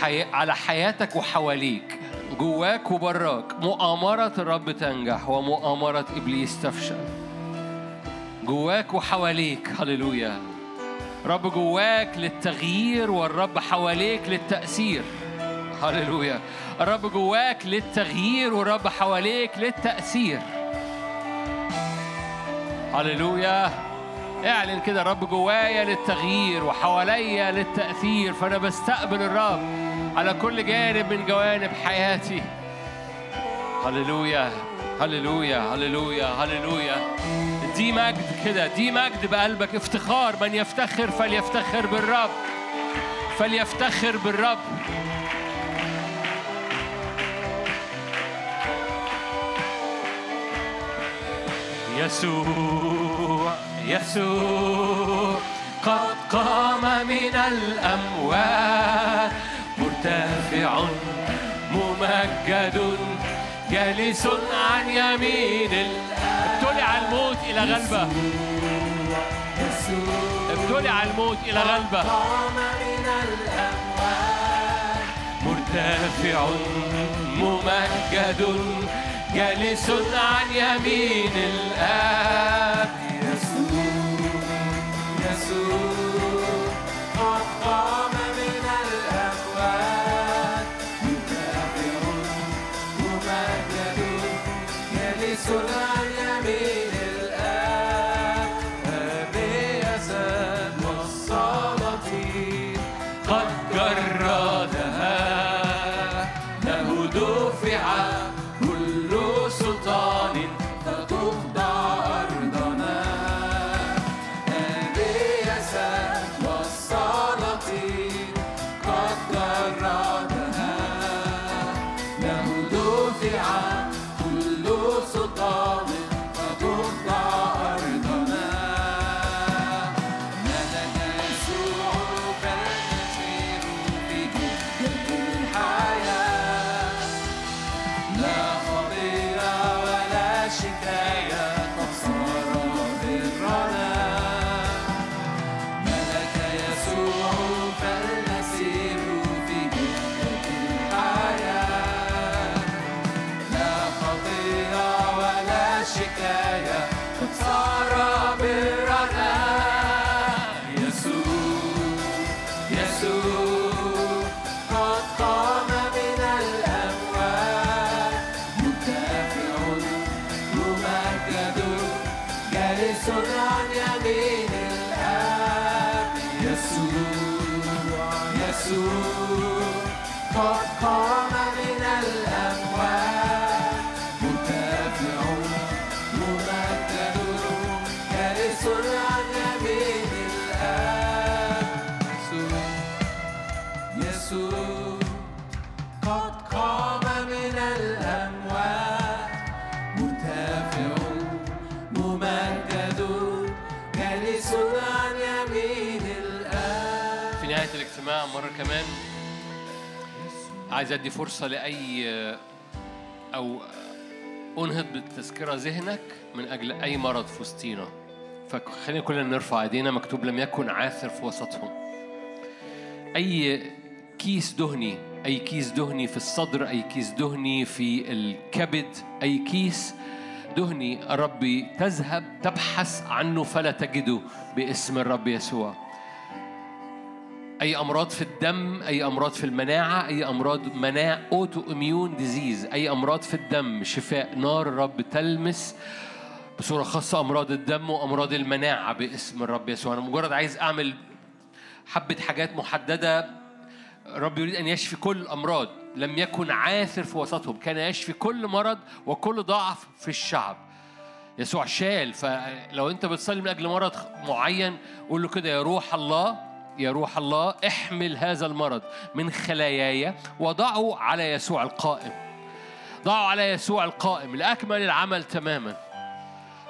حي... على حياتك وحواليك جواك وبراك مؤامرة الرب تنجح ومؤامرة إبليس تفشل. جواك وحواليك هللويا. رب جواك للتغيير والرب حواليك للتأثير. هللويا. الرب جواك للتغيير والرب حواليك للتأثير. هللويا. اعلن كده الرب جوايا للتغيير وحواليا للتأثير فأنا بستقبل الرب على كل جانب من جوانب حياتي. هللويا هللويا هللويا هللويا. دي مجد كده دي مجد بقلبك. افتخار من يفتخر فليفتخر بالرب. فليفتخر بالرب. يسوع يسوع قد قام من الأموات مرتفع ممجد جالس عن يمين ابتلع الموت إلى غلبة. ابتلع الموت إلى غلبة. قام من الأموات مرتفع ممجد جالس عن يمين الآب. يسوع يسوع قد عايز أدي فرصة لأي أو أنهض بالتذكرة ذهنك من أجل أي مرض في وسطينا. فخلينا كلنا نرفع إيدينا مكتوب لم يكن عاثر في وسطهم. أي كيس دهني أي كيس دهني في الصدر أي كيس دهني في الكبد أي كيس دهني الرب تذهب تبحث عنه فلا تجده باسم الرب يسوع. أي أمراض في الدم أي أمراض في المناعة أي أمراض مناعة autoimmune disease أي أمراض في الدم شفاء نار الرب تلمس بصورة خاصة أمراض الدم وأمراض المناعة باسم الرب يسوع. أنا مجرد عايز أعمل حبة حاجات محددة. الرب يريد أن يشفي كل الامراض لم يكن عاثر في وسطهم. كان يشفي كل مرض وكل ضعف في الشعب. يسوع شال. فلو أنت بتصلي من أجل مرض معين قول له كده يا روح الله يا روح الله احمل هذا المرض من خلاياي وضعه على يسوع القائم. ضعه على يسوع القائم لأكمل العمل تماما.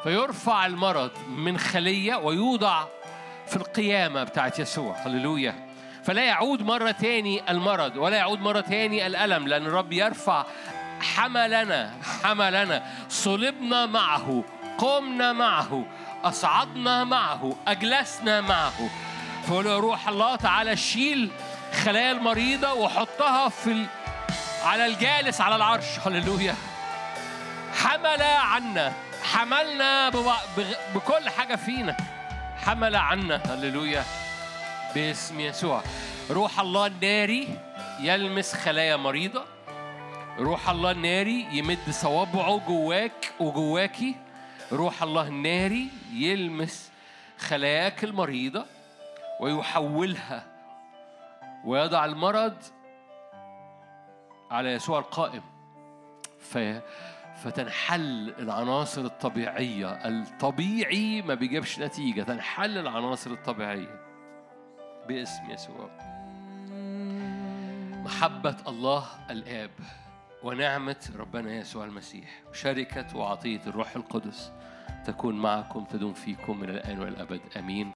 فيرفع المرض من خلية ويوضع في القيامة بتاعت يسوع. هللويا. فلا يعود مرة تاني المرض ولا يعود مرة تاني الألم لأن الرب يرفع حملنا حملنا. صلبنا معه قمنا معه أصعدنا معه أجلسنا معه. فقول يا روح الله تعالى شيل خلايا المريضة وحطها في ال... على الجالس على العرش. هللويا. حمل عنا. حملنا ببع... بغ... بكل حاجة فينا. حمل عنا. هللويا. باسم يسوع. روح الله الناري يلمس خلايا مريضة. روح الله الناري يمد صوابعه جواك وجواكي. روح الله الناري يلمس خلاياك المريضة. ويحولها ويضع المرض على يسوع القائم. في فتنحل العناصر الطبيعية. الطبيعي ما بيجيبش نتيجة تنحل العناصر الطبيعية باسم يسوع. محبة الله الآب ونعمة ربنا يسوع المسيح شركة وعطية الروح القدس تكون معكم تدوم فيكم من الآن والأبد. آمين.